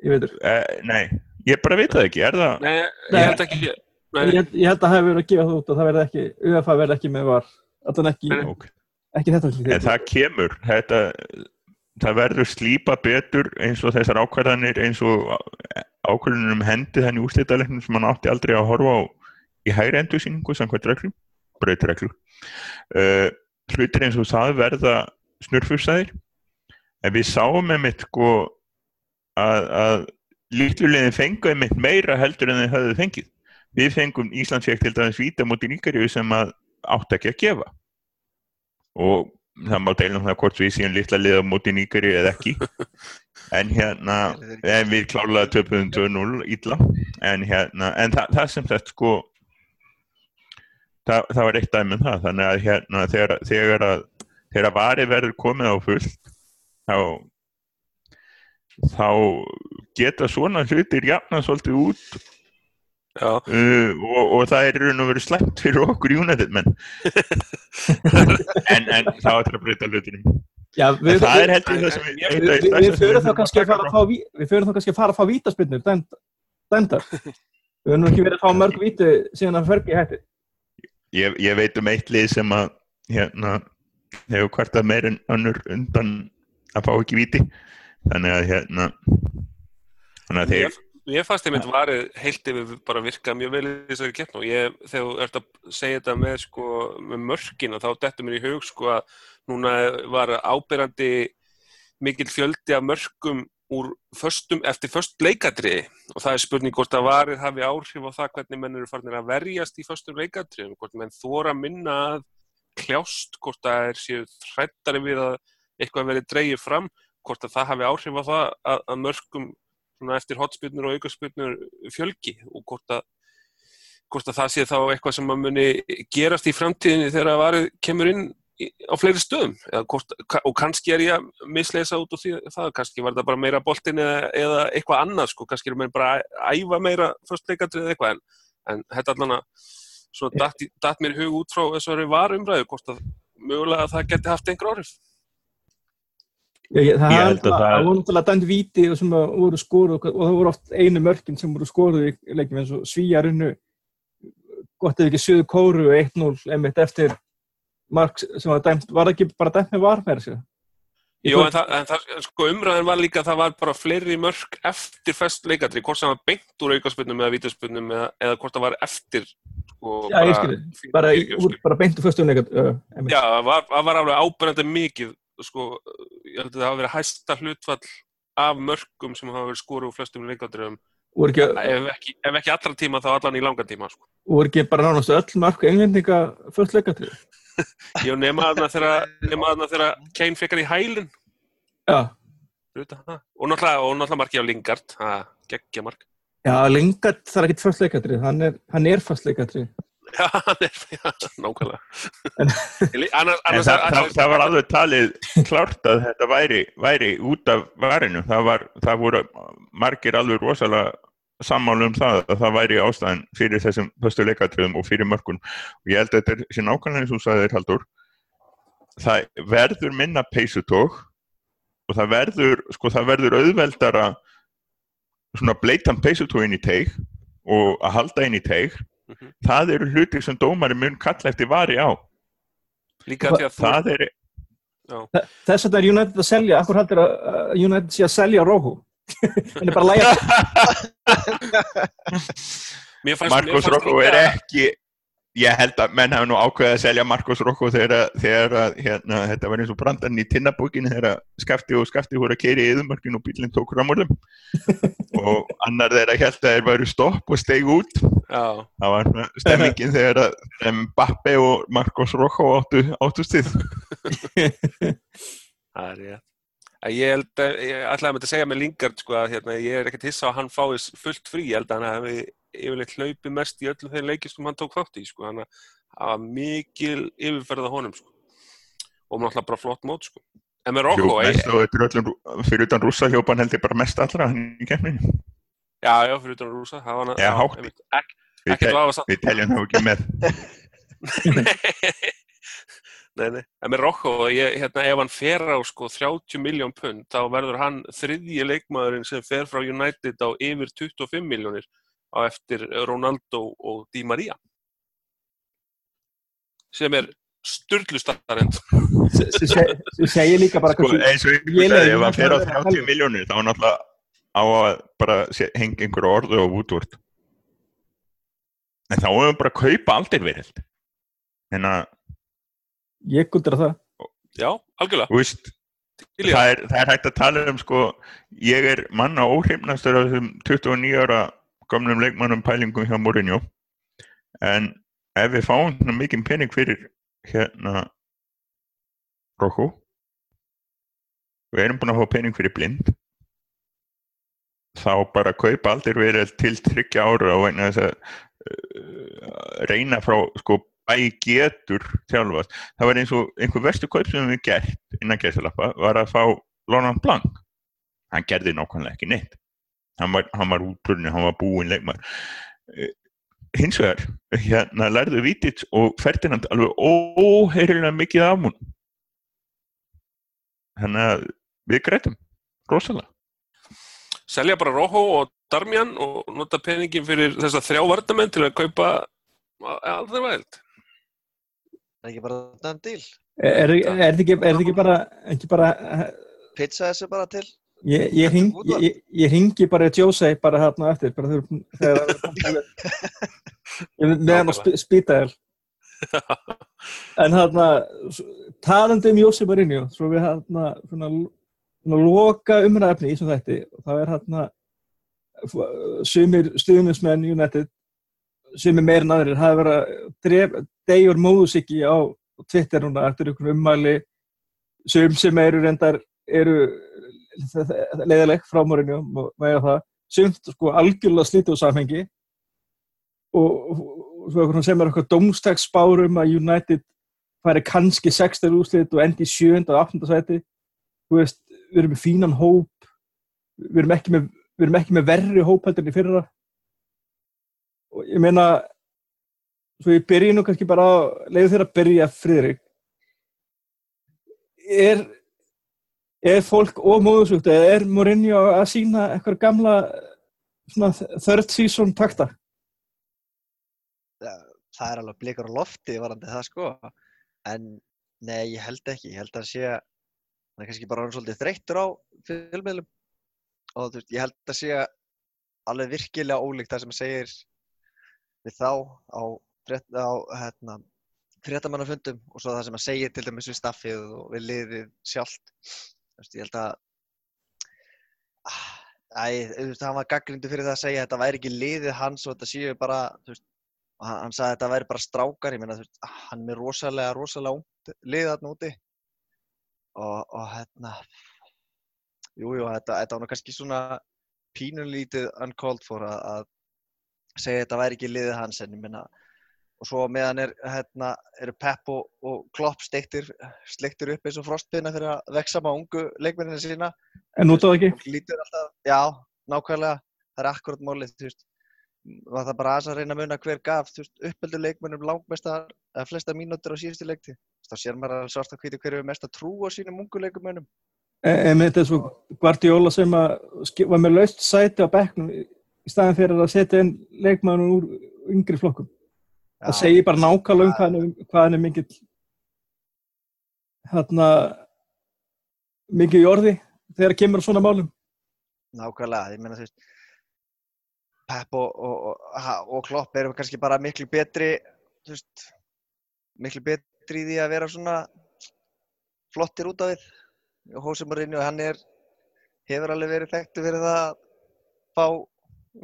ég veitur uh, Nei, ég bara veit það ekki, er það? Nei, ég held ekki ég, ég held að það hefur verið að gefa það út og það verði ekki, UFA verði ekki með var. Alltaf ekki, okay. ekki þetta En það kemur þetta, það verður slípa betur eins og þessar ákvæðanir eins og ákvæðunum um hendi þannig úrslítalegnum sem mann átti aldrei að horfa á í hægri endursýningu samkvæmt reglum, breytireglum uh, hlutir eins og það verða snurfusæðir en við sáum með mitt sko að, að líklulegin fengu einmitt meira heldur en þeir hafðu fengið. Við fengum Íslandsfjökt til dæmis víta mútið nýgarju sem að átt ekki að gefa. Og það má deilum það hvort við síðan litla liða mútið nýgarju eða ekki. En hérna en við klálaði 2.0 ítla en hérna en það, það sem þetta sko það, það var eitt dæmum það þannig að hérna þegar, þegar að þegar að vari verður komið á fullt þá þá geta svona hlutir jafna svolítið út uh, og, og það er raun og verið slæmt fyrir okkur United menn en, en þá ætlar að breyta hlutinum Já, við, það er heldur það sem við, við, við förum þá kannski að fara að fá við förum þá kannski að fara að fá vítaspinnur dæmdar. Við höfum nú ekki verið að fá mörg víti síðan að fergi hætti. Ég, ég veit um eitt lið sem að hérna, hefur kvartað meir en önnur undan að fá ekki víti. Þannig að hérna þannig að þeir Ég, fannst einmitt varið heilt yfir bara virka mjög vel í þessari keppn og ég, þegar þú ert að segja þetta með, sko, með mörkina þá dettur mér í hug sko að núna var ábyrrandi mikil fjöldi af mörkum föstum, eftir föst leikadriði og það er spurning hvort að varið hafi áhrif á það hvernig menn eru farinir að verjast í föstum leikadriðum, hvort menn þóra minna að kljást, hvort það er séu hrættari við að eitthvað verið dreigið fram, hvort að það hafi áhrif á það að, að svona eftir hotspilnur og aukarspilnur fjölgi og hvort að hvort að það sé þá eitthvað sem að muni gerast í framtíðinni þegar að varið kemur inn á fleiri stöðum? Eða hvort, og kannski er ég að misleisa út úr því það, kannski var það bara meira boltin eða, eða eitthvað annað sko, kannski er mér bara að æfa meira fyrstleikandri eða eitthvað en, en þetta allan að svona datt, datt mér í hug út frá þessari varumræðu hvort að mögulega það geti haft einhver áhrif. Ég, ég, það Ég held að það- voru náttúrulega dæmt víti og sem að voru skoruð og það voru oft einu mörkin sem voru skoruð í leikjum eins og svíjarinu gott ef ekki söðu kóru 1-0 einmitt eftir mark sem var dæmt, var ekki bara dæmt með var með þessu? Jó, en það, en það, sko, umræðin var líka að það var bara fleiri mörk eftir fest leikandri, hvort sem var beint úr aukarspilnum eða vítaspilnum eða, eða hvort það var eftir sko, Já, ég skil þið. bara, úr, bara beint úr föstum leikand uh, Já, það var, var alveg ábyrjandi mikið sko, ég held að það hafa verið hæsta hlutfall af mörkum sem hafa verið skoru úr flestum voru ekki, ef ekki, ef ekki allra tíma þá allan í langan tíma sko. voru ekki bara nánast öll mörk englendinga föst leikand Ég nema þarna þegar nema þarna þegar Kane fekk hann í hælinn. Já, það. og náttúrulega, og náttúrulega markið á Lingard. Geggja mark. Já Lingard það er ekkit föst leikandri, hann er, hann er föst leikandri Já, hann er, já, nákvæmlega. En- annars, annars, það, það, það var alveg talið klárt að þetta væri, væri út af varinu. Það, var, það voru margir alveg rosalega sammálu um það að það væri ástæðan fyrir þessum föstu leikatriðum og fyrir mörkun. Og ég held að þetta er sér nákvæmlega eins og þú sagðir Haldur. Það verður minna peysutók og það verður, sko, það verður auðveldara svona bleitan peysutókin í teig og að halda inn í teig. Mhm. Það eru hlutir sem dómari mun kalla eftir vari á. líka því að þú Það er, Þess vegna er United að selja, akkur haldur að United sé að selja Róhu hann er bara fannst Rocco líka- er ekki ég held að menn hafa nú ákveðið að selja Marcos Rocco þegar, þegar að, hérna, þetta var eins og brandan í tinnabókinu þegar skafti og skafti voru að keiri í yðumörkinu og bílinn tók ramurðum og annar þeirra held að þeir væru stopp og steig út. Já, það var stemmingin þegar Bappe og Marcos Rocco áttu, áttu stið það er rétt að ég held að, ég ætlaði að mynda að segja með Lingard sko að hérna, ég er ekkert hissa að hann fáið fullt frí, ég held að hann hafi yfirleitt hlaupið mest í öllum þeir leikist sem hann tók þátt í sko, hann hafa mikil yfirferð á honum sko. Og náttúrulega bara flott mót sko. En með er öllum fyrir utan rússa hljópan held ég bara mest allra hann í kemninu já, já, fyrir utan Rúsa hann, Já, hátt. ek, við teljum það ekki með Nei, nei, en með ég, hérna, ef hann fer á sko 30 miljón pund, þá verður hann þriðji leikmaðurinn sem fer frá United á yfir 25 miljónir á eftir Ronaldo og Di Maria. Sem er sturlu starrend. sem segir líka bara sko, eins og ykkur ef hann fer á náttúrulega 30 helviti. miljónir þá er náttúrulega á að bara hengja einhverju orðu á Woodward en þá hefur bara að kaupa aldir verild en að, ég guldur að það. Já, algjörlega. í það er, það er hægt að tala um sko, ég er manna óhrifnastur af þessum 29 ára gamlum leikmannum pælingum hjá Mourinho. En ef við fáum mikið pening fyrir hérna Rokku við erum búin að fá pening fyrir blind þá bara kaupa aldir verið til tryggja ára og vegna þess að uh, reyna frá sko bæ getur þjálfast það var eins og einhver verstu kaup sem við gert innan gæsalappa var að fá Lonan Blanc. Hann gerði nákvæmlega ekki neitt. Hann var, var útbrunni, hann var búinn leikmar hins vegar hérna lærðu Vítits og Ferdinand alveg óheirilega mikið af hún þannig að við grætum. Rosalega. Selja bara Rojo og Darmian og nota peningin fyrir þessa þrjá varnamenn til að kaupa allir væld. Það er ekki bara dæm díl. Er, er, er þetta ekki, er þetta ekki bara, ekki bara Pizza þessu bara til. ég, ég, hring, ég, ég- ringi bara í Jose bara hérna eftir, bara þegar, þegar það er komið Ég er með hann á sp spýtaðil. En hérna, talandi um Jose Mourinho, svo við hérna, svona, svona loka umræðefni í þessum þætti, og það er hérna, sumir stuðnismenn United, sumir meir en aðrir, hafa verið að degjur móðusíki á Twitter núna eftir ykkur ummæli, sum sem eru reyndar, eru leiðileg frá Mourinho, með það, sumt sko algjörlega slítið úr samhengi og, og eitthvað sem er eitthvað domstagsspárum að United færi kannski 60 úrslit og endi í 7. og 8. sæti veist, við erum með fínan hóp við erum ekki með, við erum ekki með verri hóp heldur en í fyrra og ég meina svo ég byrji nú kannski bara leiðu þér að byrja Friðrik er er fólk og móðusugt eða er Mourinho að sína eitthvað gamla svona third season takta Það er alveg blikar á lofti varandi það sko. En nei, ég held ekki. Ég held að hann sé, hann er kannski bara orðinn svolítið þreyttur á fjölmiðlum. Og þú veist, ég held að sé alveg virkilega ólíkt það sem segir við þá á, frétt, á hérna, fréttamannafundum og svo það sem hann segir til dæmis við staffið og við liðið sjálft. Ég held að ah, Æ, hann var gaggrindu fyrir það að segja að þetta væri ekki liðið hans og þetta séu bara, veist, hann, hann sagði að þetta væri bara strákar, ég meina, þú veist, ah, hann er rosalega, rosalega ungt lið þarna úti og, og hérna, jú, jú, þetta, þetta var kannski svona pínulítið uncalled for að, að segja að þetta væri ekki liðið hans, en ég meina, og svo meðan er, hérna, eru Pep og, og Klopp sleiktir upp eins og frostpinna fyrir að vexa með ungu leikmennina sína en nú tóð ekki alltaf, já, nákvæmlega, það er akkurat málið, þú veist, var það bara aðeins að reyna að muna hver gaf, þú veist, uppeldu leikmönnum langmestar, eða flesta mínútur á síðustu leikti. Þá sér maður að hvíti hverju er mest að trú á sínum ungu leikmönnum. en, en þetta er svo Guardiola sem að var með laust sæti á bekknum í staðin fyrir að setja inn leikmannum úr yngri flokkum. Það segir bara nákvæmlega um hvað hvað hann er mikill hérna mikið í orði þegar kemur svona málum. Nákvæmlega, ég meina þú veist, Pep og, og, og, og Klopp eru kannski bara miklu betri, veist, miklu betri í því að vera svona flottir út af við. Og Jose Mourinho, hann er, hefur alveg verið þekktu fyrir það að fá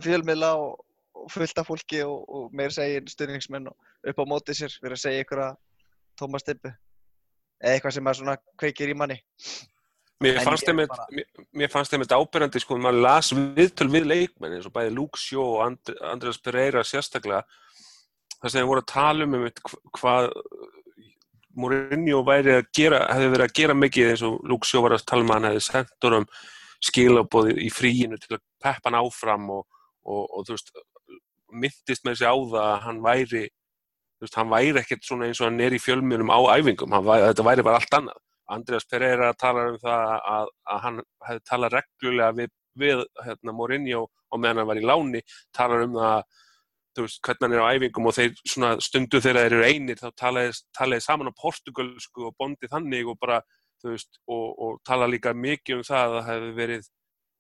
fjölmiðla og, og fullt af fólki og, og meir segir stuðningsmenn upp á móti sér fyrir að segja ykkur að Tómas Stibbi. Eða eitthvað sem að svona kveikir í manni. Mér fannst er þeim þeim þetta ábyrjandi sko, maður las viðtöl við leikmenn eins og bæði Luke Shaw og And Andreas Pereira sérstaklega þar sem þeir voru að tala um hvað Mourinho væri að gera, hefði verið að gera mikið eins og Luke Shaw var að tala um að hann hefði sendt honum skilabóði í fríinu til að peppa hann áfram og, og, og þú veist, myndist með þessi á það að hann væri þú veist, hann væri ekkert svona eins og hann er í fjölmjölum á æfingum, væri, þetta væri bara allt annað. Andreas Pereira talar um það að, að hann hefði talað reglulega við, við hérna, Mourinho og meðan hann var í láni, talar um það þú veist, hvernig hann er á æfingum og þeir stundu þegar þeir eru einir þá talaði, saman á portugalsku og bondið þannig og bara þú veist, og, og tala líka mikið um það að það hefði verið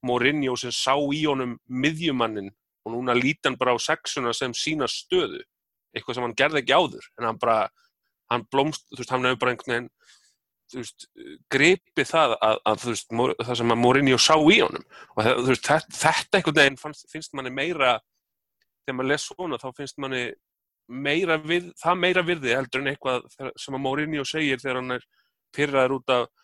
Mourinho sem sá í honum miðjumannin og núna líti hann bara á sexuna sem sína stöðu. Eitthvað sem hann gerði ekki áður en hann bara, hann blómst þú veist, hann hefur bara einhvern veginn þú veist, gripi það að, að þú veist, það sem að Mourinho sá í honum. Og það, þú veist, þetta, þetta einhvern veginn fannst, finnst manni meira þegar maður les svona þá finnst manni meira við, það meira virði heldur en eitthvað sem að Mourinho segir þegar hann er pyrraður út af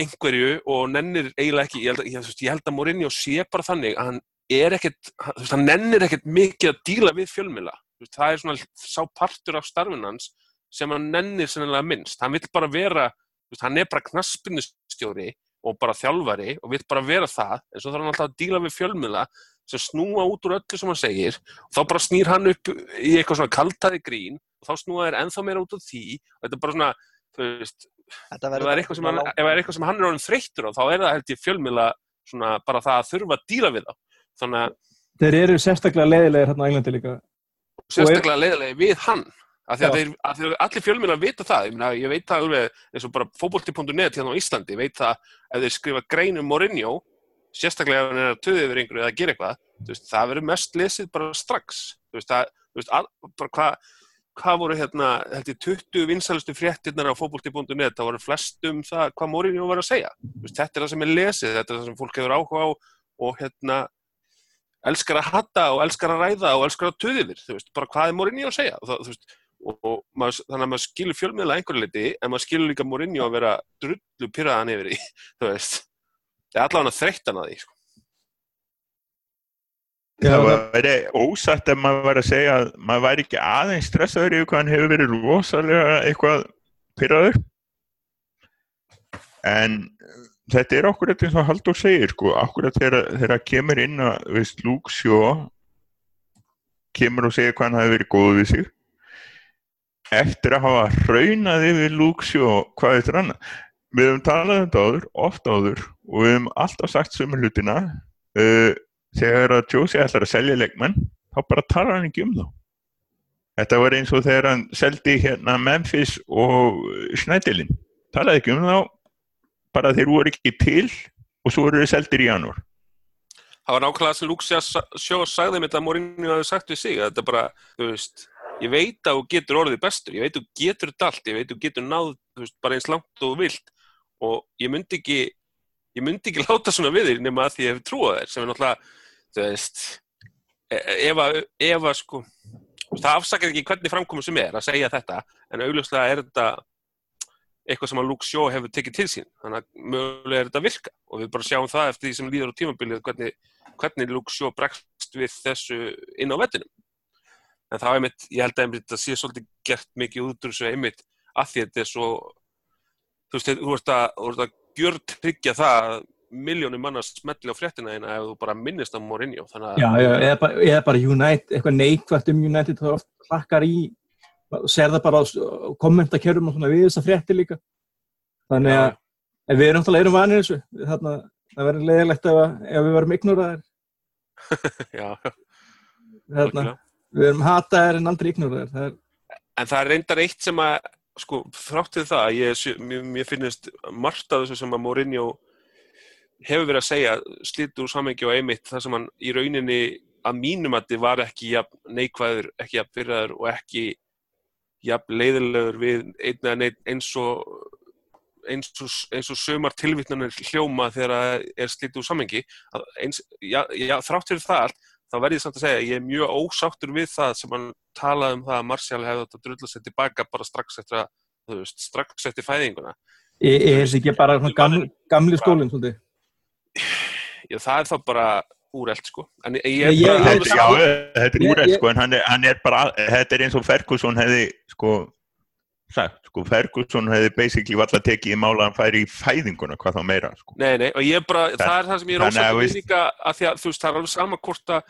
einhverju og nennir eiginlega ekki, ég held, ég, veist, ég held að Mourinho sé bara þannig að hann er ekkert, hann- hann nennir ekkert mikið að díla við fjölmila það er svona sá partur af starfinn hans sem hann nennir sennilega minnst. Hann vill bara vera, veist, hann er bara knaspinnustjóri og bara þjálfari og vill bara vera það, en svo þarf hann alltaf að díla við fjölmila sem snúa út úr öllu sem hann segir. Og þá bara snýr hann upp í eitthvað svona kaltaði grín og þá snúa þeir ennþá meira út úr því. Og þetta er bara svona, þú veist ef verður það er eitthvað sem hann, ef það er eitthvað sem hann er orðin þreyttur á þá er það held ég fjölmila svona bara það að þurfa að díla við þá. Þannig að Þeir eru sérstaklega leiðilegir hérna á Englandi líka. sérstaklega leiðilegi við hann af því að, þeir, að þeir, allir fjölmjölar vita það. Ég, meina, ég veit það alveg eins og bara fótbolti.net hérna á Íslandi, ég veit það ef þeir skrifa grein um Mourinho sérstaklega ef hann er að töði yfir einhverju eða að gera eitthvað veist, það verður mest lesið bara strax. Þú veist, það, þú veist að, bara hvað hvað voru hérna, held ég 20 vinsælustu fréttirnar á fótbolti.net það voru flest um það hvað Mourinho var að segja. Veist, þetta er það sem er lesið, þetta er það sem fólk hefur áhuga á og hérna elskar að hatta og elskar að ræða og elskar að töði yfir, þú veist, bara hvað er Mourinho að segja? Það, veist, og, og maður, þannig að maður skilur fjölmiðla einhverju liti en maður skilur líka Mourinho að vera drullu pyrraðan yfir því, þú veist. Það er allavega þreyttan að því sko. Það væri ósætt ef maður væri að segja að maður væri ekki aðeins stressaður yfir hvað hann hefur verið rosalega eitthvað pyrraður. En þetta er okkur eins og Haldur segir, sko, okkur þegar þegar það kemur inn að, veist, Luke Shaw kemur og segir hvað hann hafi verið góð við sig. Eftir að hafa hraunað yfir Luke Shaw hvað er annað. Við höfum talað um þetta áður, oft áður og við höfum alltaf sagt sömur hlutina uh, þegar að Josie ætlar að selja leikmenn þá bara talar hann ekki um þá. Þetta var eins og þegar hann seldi hérna Memphis og Snædilin talaði ekki um þá bara þeir voru ekki til og svo voru þeir seldir í janúar. Það var nákvæmlega sem Luke Sjó sagði með þetta að Mourinho hafi sagt við sig að þetta bara, þú veist ég veit að þú getur orðið bestur, ég veit að þú getur allt, ég veit að þú getur náð þú veist, bara eins langt og vilt. Og ég myndi ekki ég myndi ekki láta svona við þér nema að því ég hef trúað þér sem er náttúrulega, þú veist ef að, ef að sko það afsakar ekki hvernig framkomur sem er að segja þetta, en augljóslega er þetta eitthvað sem að Luke Shaw hefur tekið til sín, þannig að mögulega er þetta að virka. Og við bara sjáum það eftir því sem líður á tímabilið hvernig, hvernig Luke Shaw bregst við þessu inn á vettinum en það er einmitt, ég held að einmitt þetta sé svolítið gert mikið út úr þessu einmitt að því þetta er svo þú veist, þú ert að, að gjör tryggja það að miljónum manna smelli á fréttina eina ef þú bara minnist á Mourinho þannig að Já, já, eða bara, eða bara United, eitthvað neikvægt um United þá oft klakkar í og ser það bara á kommentakjörum og svona við þessa frétti líka. Þannig að en við erum náttúrulega erum vanir þessu. Þarna, það verður leiðilegt ef, að- ef við verum ignoraðir. Já, þarna, algjörlega. við erum hataðir en aldrei ignoraðir. Það er, en það er reyndar eitt sem að sko, þráttið það, ég, mér, mér finnist margt af þessu sem að Mourinho hefur verið að segja slítur úr samengi og einmitt þar sem hann í rauninni að mínum að þið var ekki jafn neikvæður, ekki jafn fyrraður og ekki jafn leiðilegur við einn eða neitt eins og eins og, eins og sömar tilvittnarnir hljóma þegar það er slítið úr samengi að eins, já, já, þrátt fyrir það allt þá verð ég samt að segja að ég er mjög ósáttur við það sem hann talaði um það að Martial hefði átt að drulla sér tilbaka bara strax eftir að, þú veist, strax eftir fæðinguna. er, þetta ekki bara gamli skólinn svolítið Já, það er þá bara úrelt, sko. En ég, Ég- ég, ég- bara, ég- Þetta, já, þetta er Ég- ég- sko, en hann er, hann er bara, þetta er eins og Ferguson hefði, sko, sagt, sko, Ferguson hefði basically valla tekið í mála að hann færi í fæðinguna, hvað þá meira, sko. Nei, nei, og ég bara, Það- það er það sem ég er þannig að, líka að því að, þú veist, það er alveg sama hvort að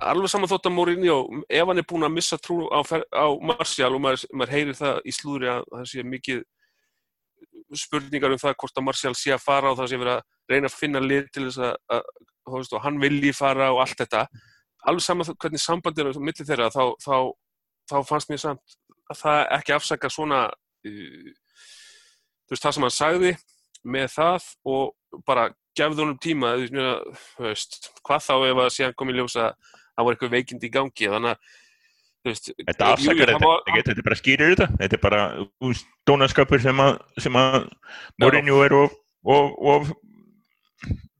alveg sama þótt að Mourinho, ef hann er búin að missa trú á, á Martial og maður, maður heyrir það í slúðri að það sé mikið spurningar um það hvort að Martial sé að fara og það sé verið að reyna að finna lið til þess að, að veist, og hann vilji fara og allt þetta. Alveg sama þó- hvernig sambandir er milli þeirra þá, þá, þá fannst mér samt að það ekki afsaka svona uh, þú veist, það sem hann sagði með það og bara gefði honum tíma mér, þú veist, hvað þá ef að síðan kom í ljós að það var eitthvað veikindi í gangi. Þannig að veist, Þetta afsakar þetta, hann var- þetta er bara skýrir þetta, þetta er bara úst, dónaskapur sem að, sem að Mourinho er of, of, of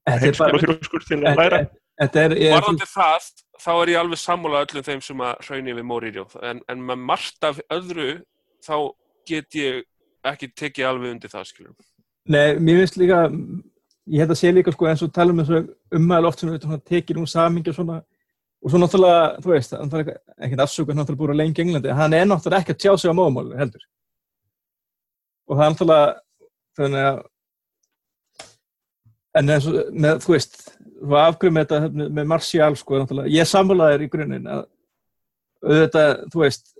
Þetta er heimskur og bara þrjóskur til að læra. Þetta er, Varðandi það, þá er ég alveg sammála öllum þeim sem að hraunir við Mourinho. En, en með margt af öðru þá get ég ekki tekið alveg undir það skilur Nei, mér finnst líka ég held að sé líka sko eins og tala um þessu ummæl oft sem við tekið um samingi og svona og svo náttúrulega, þú veist, hann þarf ekkert afsöku hann náttúrulega búið að lengi Englandi, hann er náttúrulega ekki að tjá sig á móðumáli heldur. Og það er náttúrulega þannig að en eins og, með, þú veist þú afgrið með þetta hérna, með Martial sko, náttúrulega, ég samfélaðir í grunninn að auðvitað, þú veist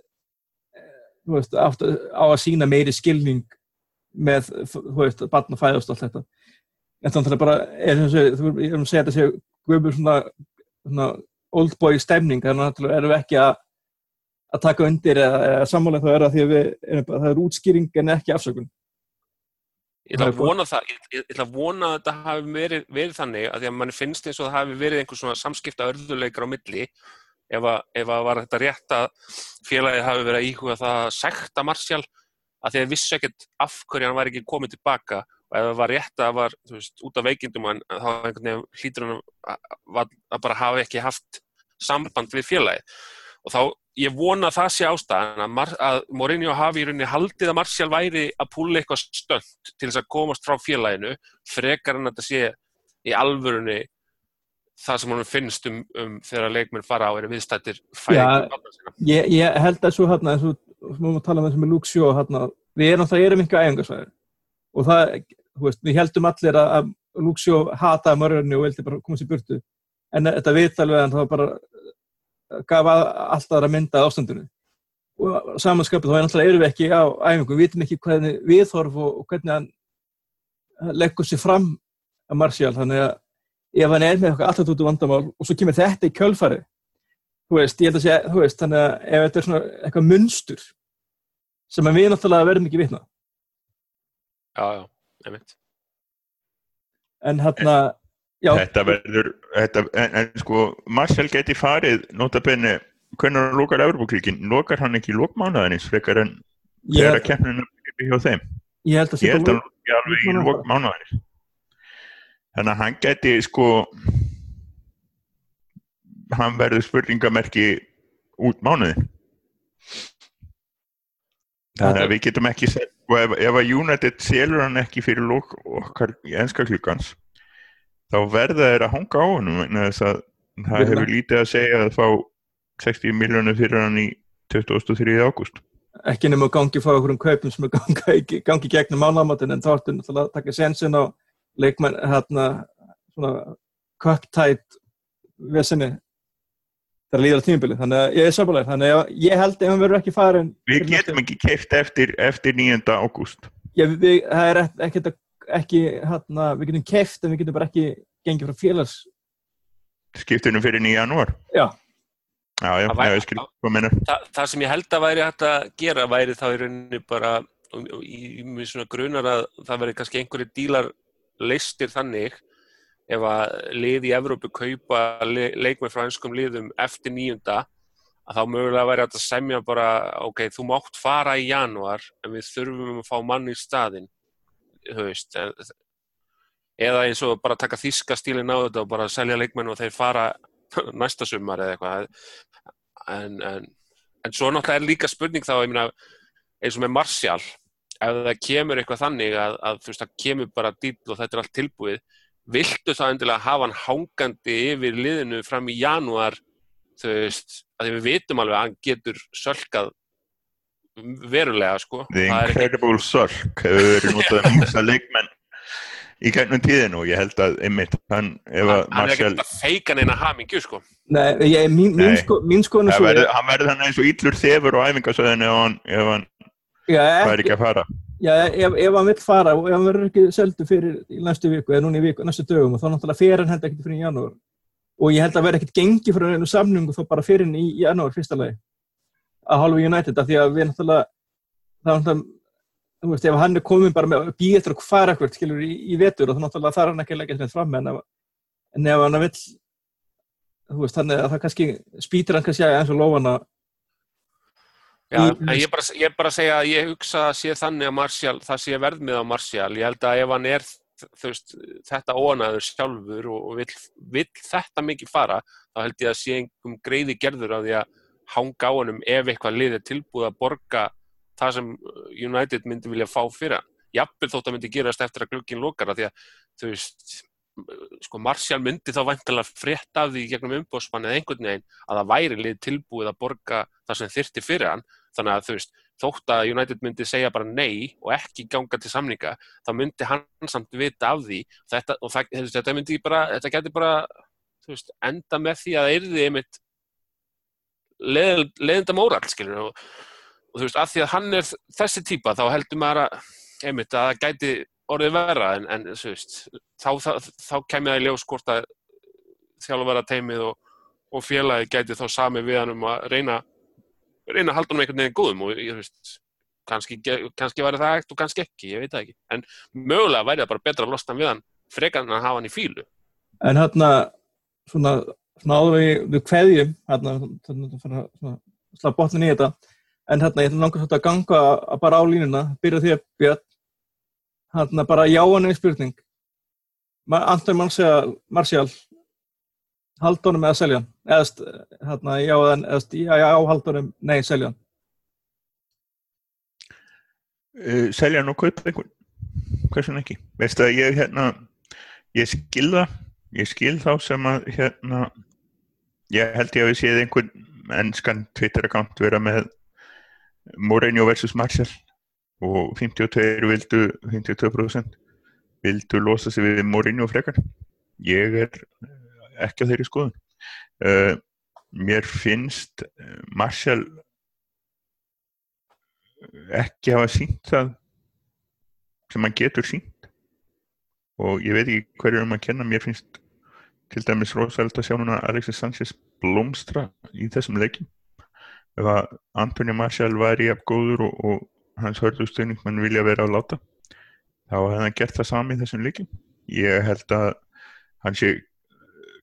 þú veist, átt á að sína meiri skilning með, þú veist, barn að fæðast og allt þetta. En þannig að bara, er þessu, þú erum að segja þetta séu guðbjörn svona svona old boy stemning þannig að erum við ekki að að taka undir eða, eða sammála þá er það því að við bara, það er útskýring en ekki afsökun. Ég ætla að vona það, ég, ég ætla að vona að þetta hafi verið, verið þannig að því að mann finnst eins og það hafi verið einhver svona samskipta örðuleikar á milli ef að, ef að var þetta rétt að félagið hafi verið að íhuga það að sekta Marsjál að því að vissu ekkert af hverju hann var ekki komið tilbaka og ef það var rétt að það var veist, út af veikindum hann, þá einhvern veginn hlýtur hann að, að, að bara hafa ekki haft samband við félagið og þá ég vona að það sé ástæðan að, Mar að Mourinho hafi í rauninni haldið að Martial væri að púla eitthvað stönd til þess að komast frá félaginu frekar en að þetta sé í alvörunni það sem hann finnst um, um þegar leikmenn fara á er viðstættir Já. ég, ég held að svo hérna eins og við máum að tala um þessu með Shaw hérna, við erum það erum ykkur æfingarsvæðir og það, veist, við heldum allir að, að Luke Shaw hataði mörgurni og vildi bara koma sér burtu. En þetta viðtalveg en það var bara gaf að, allt aðra mynda ástandinu. Og samanskapið þá er náttúrulega erum við ekki á æfingu, við vitum ekki hvernig viðhorf og, og hvernig hann leggur sér fram að Martial, þannig að ef hann er með eitthvað alltaf út úr vandamál og svo kemur þetta í kjölfari þú veist, ég held að segja, þú veist, þannig að ef þetta er svona eitthvað munstur sem við náttúrulega verðum ekki vitna. Já, já, en hérna, já, Þetta verður, þetta, en, en sko, Marcel geti farið, notabenni, hvernig hann lókar Evropaklíkin, lókar hann ekki lókmánaðinins frekar en þegar keppninu er hjá þeim. ég held að að hann lóki alveg í lókmánaðinins. Þannig að hann geti, sko, hann verður spurningamerki út mánuðin. Þannig að við getum ekki sett, ef, ef að United selur hann ekki fyrir lók okkar í enska klukkans, þá verða þeir að hanga á að það Virðulega. hefur lítið að segja að fá 60 miljónir fyrir hann í 23. ágúst. ekki nema gangi frá okkur um kaupum sem er gangi í gegnum mánamátin en þá náttúrulega að taka sensin á leikmenn hérna svona cup-tight vesinni það er líður á tímubili þannig að ég er sammálaður þannig að ég held ef hann verður ekki farin Við getum ekki keift eftir, eftir 9. ágúst. við, það er ekki, ekki, ekki hérna, við getum keft en við getum bara ekki gengið frá félags Skiptunum fyrir 9. janúar. Já. Já, já, Það ég skil hvað mennur. Þa, það sem ég held að væri hægt að gera væri þá í rauninni bara í mér svona grunar að það væri kannski einhverju dílar leistir þannig ef að lið í Evrópu kaupa le, leikmenn frá einskum liðum eftir nýjunda að þá mögulega væri að semja bara ok, þú mátt fara í janúar en við þurfum að fá mann í veist en, eða eins og bara taka þíska stílinn á þetta og bara selja leikmenn og þeir fara næsta sumar eða eitthvað. En, en, en svo náttúrulega er líka spurning þá, meina, eins og með Martial, ef það kemur eitthvað þannig að, að þú veist, það kemur bara dýll og þetta er allt tilbúið, viltu það endilega hafa hann hangandi yfir liðinu fram í janúar, þú veist, að því við vitum alveg að hann getur sölkað verulega, sko. The Það er ekki- Incredible Sulk hefur verið notað um mjögsta leikmenn í gegnum tíðinu og ég held að einmitt hann, ef að hann er ekki að feika neina hamingju, sko. Nei, ég, mín, mín, Nei. sko, mín skoðun er það svo verður, hann verður þannig eins og íllur þefur á æfingasöðinu ef hann, ef hann já, fær ekki að fara Já, ef, ef hann vill fara og ef hann verður ekki seldu fyrir í næstu viku eða núna í viku, næstu dögum og þá náttúrulega fer hann held ekkert fyrir í janúar. Og ég held að verður ekkert gengi fyrir einu samningu þá bara fyrir hann í janúar fyrsta lagi að hálfu United af því að við náttúrulega er náttúrulega þú veist, ef hann er komin bara með býð eftir að fara eitthvað skilur í, í vetur og þá náttúrulega þarf hann ekki að leggja þetta fram en ef, en ef hann vill þú veist, þannig að það kannski spýtir hann kannski eins og lofana Já, en ég bara, ég bara segja að ég hugsa að sé þannig að Martial, það sé verðmið á Martial. Ég held að ef hann er veist, þetta óanaður sjálfur og, vill, vill þetta mikið fara, þá held ég að sé einhverjum greiði gerður á því að hanga á honum ef eitthvað lið er tilbúið að borga það sem United myndi vilja fá fyrir hann. Jafnvel þótt að myndi gerast eftir að glukkin lokar að því að þú veist, sko Martial myndi þá væntalega frétt af því gegnum umbósmann eða einhvern veginn að það væri lið tilbúið að borga það sem þyrti fyrir hann. Þannig að þú veist, þótt að United myndi segja bara nei og ekki ganga til samninga þá myndi hann samt vita af því. Þetta, og það, þetta myndi bara þetta geti bara veist, enda með því að það yrði einmitt leð, leðenda móral skilur og, og þú veist, að því að hann er þessi típa þá heldur maður að einmitt að það gæti orðið verra en, en veist, þá, þá, þá kemur það í ljós hvort að þjálfara teimið og, og félagi gæti þá sami við hann um að reyna reyna að halda hann einhvern veginn góðum og ég veist kannski, kannski væri það hægt og kannski ekki, ég veit það ekki. En mögulega væri það bara betra að losna við hann frekar en að hafa hann í fílu En hérna, svona, svona áður við, við kveðjum, hérna, svona, svona, slá botnin í þetta, en hérna, ég ætla langar svolítið að ganga að bara á línuna, byrja því að Björn, hérna, bara já og nei spurning. Anton Marcial, Marcial haldunum eða selja hann? Eða, st- hérna, já, eða, eða, st- já, já, haldunum, nei, selja hann. uh, selja hann og kaupa einhvern hversun ekki veistu að ég hérna ég skil það, ég skil þá sem að hérna ég held ég að við séð einhvern ennskan Twitter-account vera með Mourinho vs. Martial og 52 vildu 52% vildu losa sig við Mourinho frekar. Ég er eh, ekki á þeirri skoðun. Uh, mér finnst eh, Martial ekki hafa sínt það sem hann getur sínt og ég veit ekki hverju um að kenna. Mér finnst til dæmis rosalega að sjá núna Alexis Sanchez blómstra í þessum leikim ef að Antonio Martial væri jafn góður og, og hans hörðu stuðningsmenn vilja vera að láta. Þá hefði hann gert það sami í þessum leikim ég held að hann sé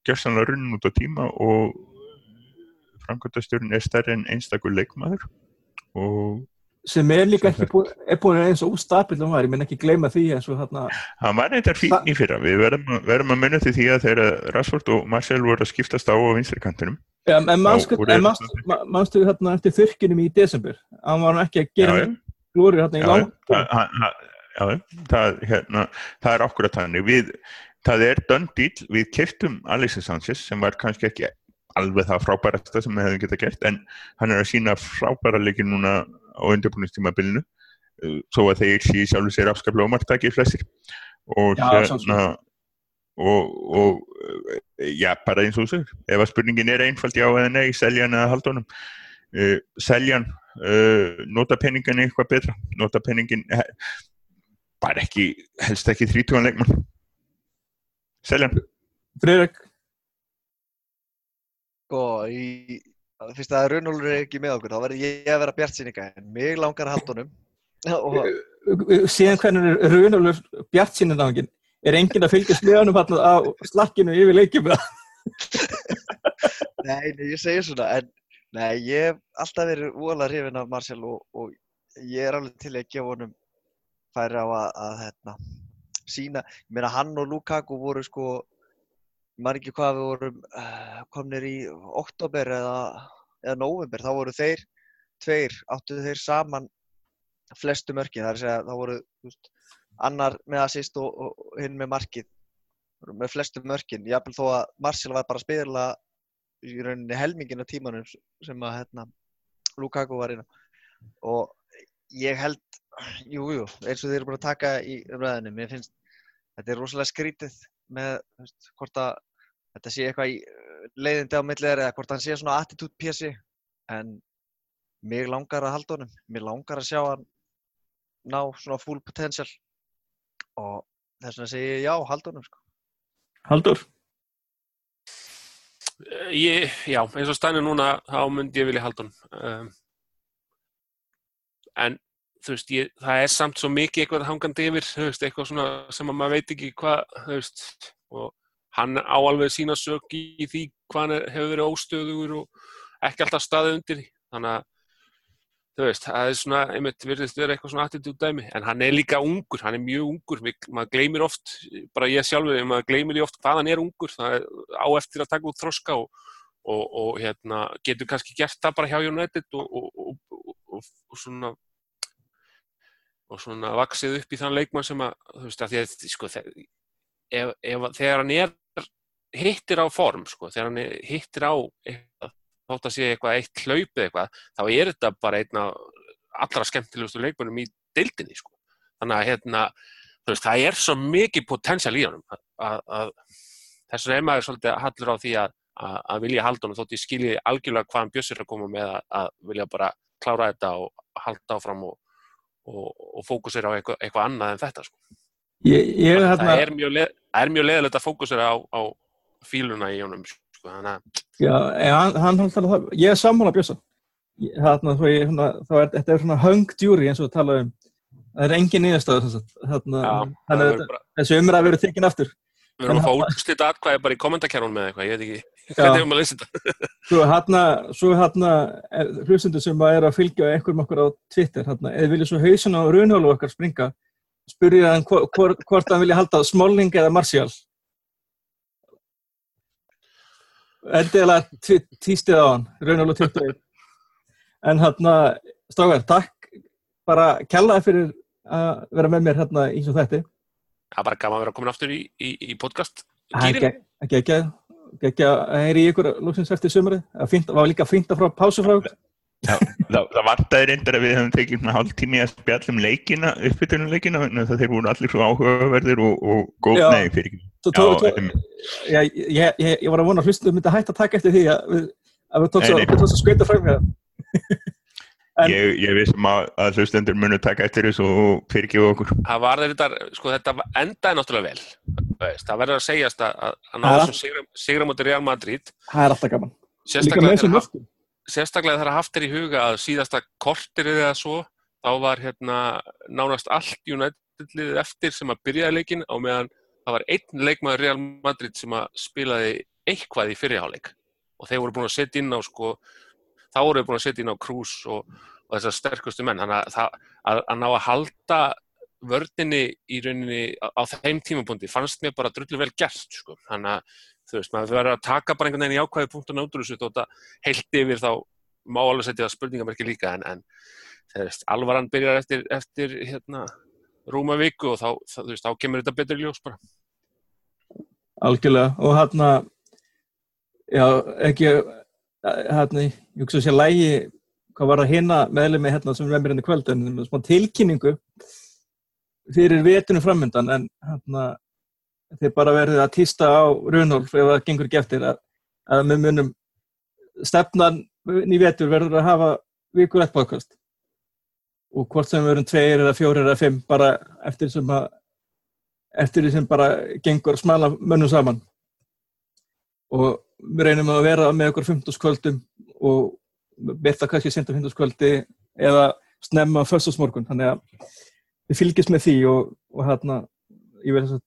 gerstanlega runnin út á tíma og framkvæmdastjórn er stærri en einstakur leikmaður og Sem er líka Sem ekki búin, er búin eins og ústabill um var, ég menn ekki gleyma því eins og hérna, Hann var eitthvað fín í fyrra, við verðum, verðum að munna til því að þegar Rashford og Marcel voru að skiptast á á vinstri kantinum. Ja, en manstu, voru en þeir- manstu, ma- manstu hérna eftir þurrkinum í desember? Hann var nú ekki að gera Já, glóri hérna í Já, lang já, það, hérna, það er okkur að þannig. Við, það er done deal, við keftum Alexis Sanchez sem var kannski ekki alveg það frábærasta sem við hefðum getað gert en hann er að sína frábæra leikin núna á undirbúinistímabilinu uh, svo að þeir sé sjálfur sér afskaplega ómartaki flestir. Og hérna og, og uh, já, bara eins og segir ef að spurningin er einfald já eða nei seljan eða haldunum uh, seljan, uh, nota peningin eitthvað betra, nota peningin eh, bara ekki helst ekki 30 leikmann. Seljan, Friðrik, Sko, í, fyrst að Runólfur er ekki með okkur, þá verður ég að vera bjart síninga, en mig langar að halda honum. Og síðan hvernig er Runolfur Bjart náðingin er enginn að honum hérna á slakkinu yfir leikjum nei, ég segir svona, en nei, ég hef alltaf verið óalega hrifin af Marcel og, og ég er alveg til að gefa honum færi á að, að hérna, sína, ég meina hann og Lukaku voru sko, ég man ekki hvað við vorum uh, komnir í oktober eða, eða november, þá voru þeir tveir, áttu þeir saman flestu mörkin, það er að segja, þá voru veist, annar með assist og, og, hinn með markið. Með flestu mörkin, jafnvel þó að Marcel var bara að spila í rauninni helmingin af tímanum sem að hérna, Lukaku var inn og ég held jú, jú, eins og þeir eru búin að taka í umræðinu, mér finnst þetta er rosalega skrítið með veist, hvort að þetta sé eitthvað í uh, leiðindi á milli þeirra eða hvort hann sé svona attitude pjessi en mig langar að halda honum. Mér langar að sjá hann ná svona full potential. Og þess vegna segi ég já, halda honum sko. Haldur, Ég, já, eins og stænir núna þá myndi ég vilja halda hann um, en þú veist, ég, það er samt svo mikið eitthvað hangandi yfir, þú veist, eitthvað svona sem að maður veit ekki hvað, þú veist og hann á alveg sína sök í, því hvað hann er, hefur verið óstöðugur og ekki alltaf staðið undir þannig að þú veist, það er svona, einmitt, virðist vera eitthvað svona attitút dæmi, en hann er líka ungur, hann er mjög ungur, Við, maður gleymir oft, bara ég sjálfur, maður gleymir oft hvað hann er ungur, það er á eftir að taka út þroska og, og, og hérna, getur kannski gert það bara hjá United og, og, svona og svona vaksið upp í þann leikmann sem að, þú veist, að því að, sko, þegar, ef, ef, þegar hann er hittir á form, sko, þegar hann er, hittir á eitthvað, þótt að sé eitthvað eitt hlaupið eitthvað, þá er þetta bara einna allra skemmtilegustu leikmannum í deildinni, sko. Þannig að, hérna, veist, það er svo mikið potential í honum að, að, að þess vegna er maður svolítið hallur á því að, að, að vilja halda honum þótt ég skilji algjörlega hvað hann bjössir að koma með að, að vilja bara klára þetta og halda áfram og, og, og fókusera á eitthvað, eitthvað annað en þetta, sko. ég, ég Það hérna, er leð, það er mjög leðilegt að fókusera á, á fíluna í honum, sko. Sko, þannig að Já, en hann, hann, hann tala það, ég er sammála svona, þá er, þetta er svona hung jury eins og við tala um. Það er engin að, já, þannig að verður þetta- bara, þessi umræð verður tekin aftur. við en að fá hann- úrslita atkvæði bara í kommentarkerfun með eitthvað, ég veit ekki, hvernig hefum að leysa þetta? Svo hérna, svo hérna hlustundur sem að er að fylgja einhverjum okkur á Twitter, hérna, eða vilja svo hausin á raunhólu okkar springa, spurja hann hvort, hann vilja halda Smalling eða Martial. Endilega tístið á hann, raunhólu 21. En hérna, strákar, takk bara kjallaði fyrir að vera með mér hérna í svo þætti. Það er bara gaman að vera komin aftur í, í, í podcast. Það er ekki, ekki, ekki, ekki að heyri ykkur lóksins eftir sömurið. Það var líka fínt að frá pásu frá. Það, það, það vartaði reyndar að við hefum tekið svona hálf tími að spjalla um leikina, uppbytunuleikina, þannig að þeir voru allir svo áhugaverðir og, og góð, nei, fyrir ekki. Svo Já, tó- tó- em, ég, ég, ég, ég var að vona að hlustum myndi að hætta að taka eftir því að við, að við tókst Nei, að, skveita fram hér. En- ég, ég vissum að, að hlustendur munu taka eftir þessu og fyrir ekki okkur. það var þetta, sko þetta endaði náttúrulega vel. Það verður að segjast að, að, að ná Ja. þessum sigra, mútið Real Madrid, Það er alltaf gaman. Líka sérstaklega með þegar, þessum haft, sérstaklega þegar haft er í huga að síðasta kortirið eða svo, þá var hérna nánast allt United-liðið eftir sem að byrjaði leikin á meðan það var einn leikmaður Real Madrid sem að spilaði eitthvað í fyrirháleik og þeir voru búin að setja inn á sko, þá voru þeir búin að setja inn á Krús og, og þessar sterkustu menn þannig að, að, að ná að halda vördinni í rauninni á, á þeim tímapunkti fannst mér bara drullu vel gert sko. þannig að þú veist, maður verður að taka bara einhvern veginn í ákvæði punktun þessu þótt að heilt yfir þá má alveg setja spurningamerki líka en, en þegar veist, alvaran byrjar eftir, eftir hérna, rúma viku og þá, þú veist, þá kemur þetta betur ljós bara. Algjörlega. Og hérna, já, ekki, hérna, ég hugsa sér lægi, hvað var að hinna meðlemi hérna sem er mér hérna í kvöld, en með smá tilkynningu fyrir vetunum framöndan, en hérna, þeir bara verið að týsta á Runolf ef það gengur ekki eftir að, að við munum stefnan í vetur verður að hafa vikur ett podcast. Og hvort sem verum tveir eða fjórir eða fimm bara eftir sem að eftir því sem bara gengur smala mönnum saman. Og við reynum að vera með okkur 15 kvöldum og byrta kannski sent á 15 kvöldi eða snemma á föstusmorgun þannig að við fylgjast með því og, og hérna ég vil þess að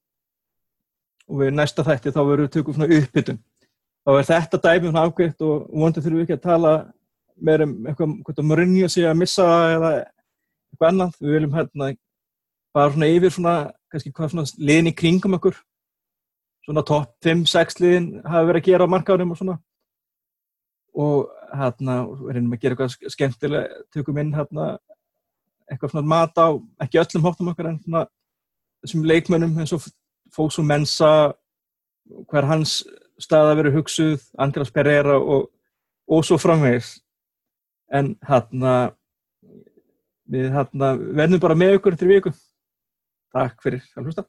og við næsta þætti þá verðum við tökum svona uppbytun þá er þetta dæmið svona afgreitt og vonandi þurfum við ekki að tala meir um eitthvað, að Mourinho sé að missa eða eitthvað annað. Við viljum hérna bara svona yfir svona, kannski hvað svona liðin í kringum okkur. Svona topp 5-6 liðin hafa verið að gera á markaðunum og svona. Og hérna reynum að gera eitthvað sk- skemmtilega tökum inn hérna eitthvað svona mat á, ekki öllum hóttum okkar en svona þessum leikmönnum eins og Fóksum Mensa hver hans staða verið hugsuð András Pereira og, og svo framvegis. En hérna við hérna verðum bara með ykkur til viku. Takk fyrir að hlusta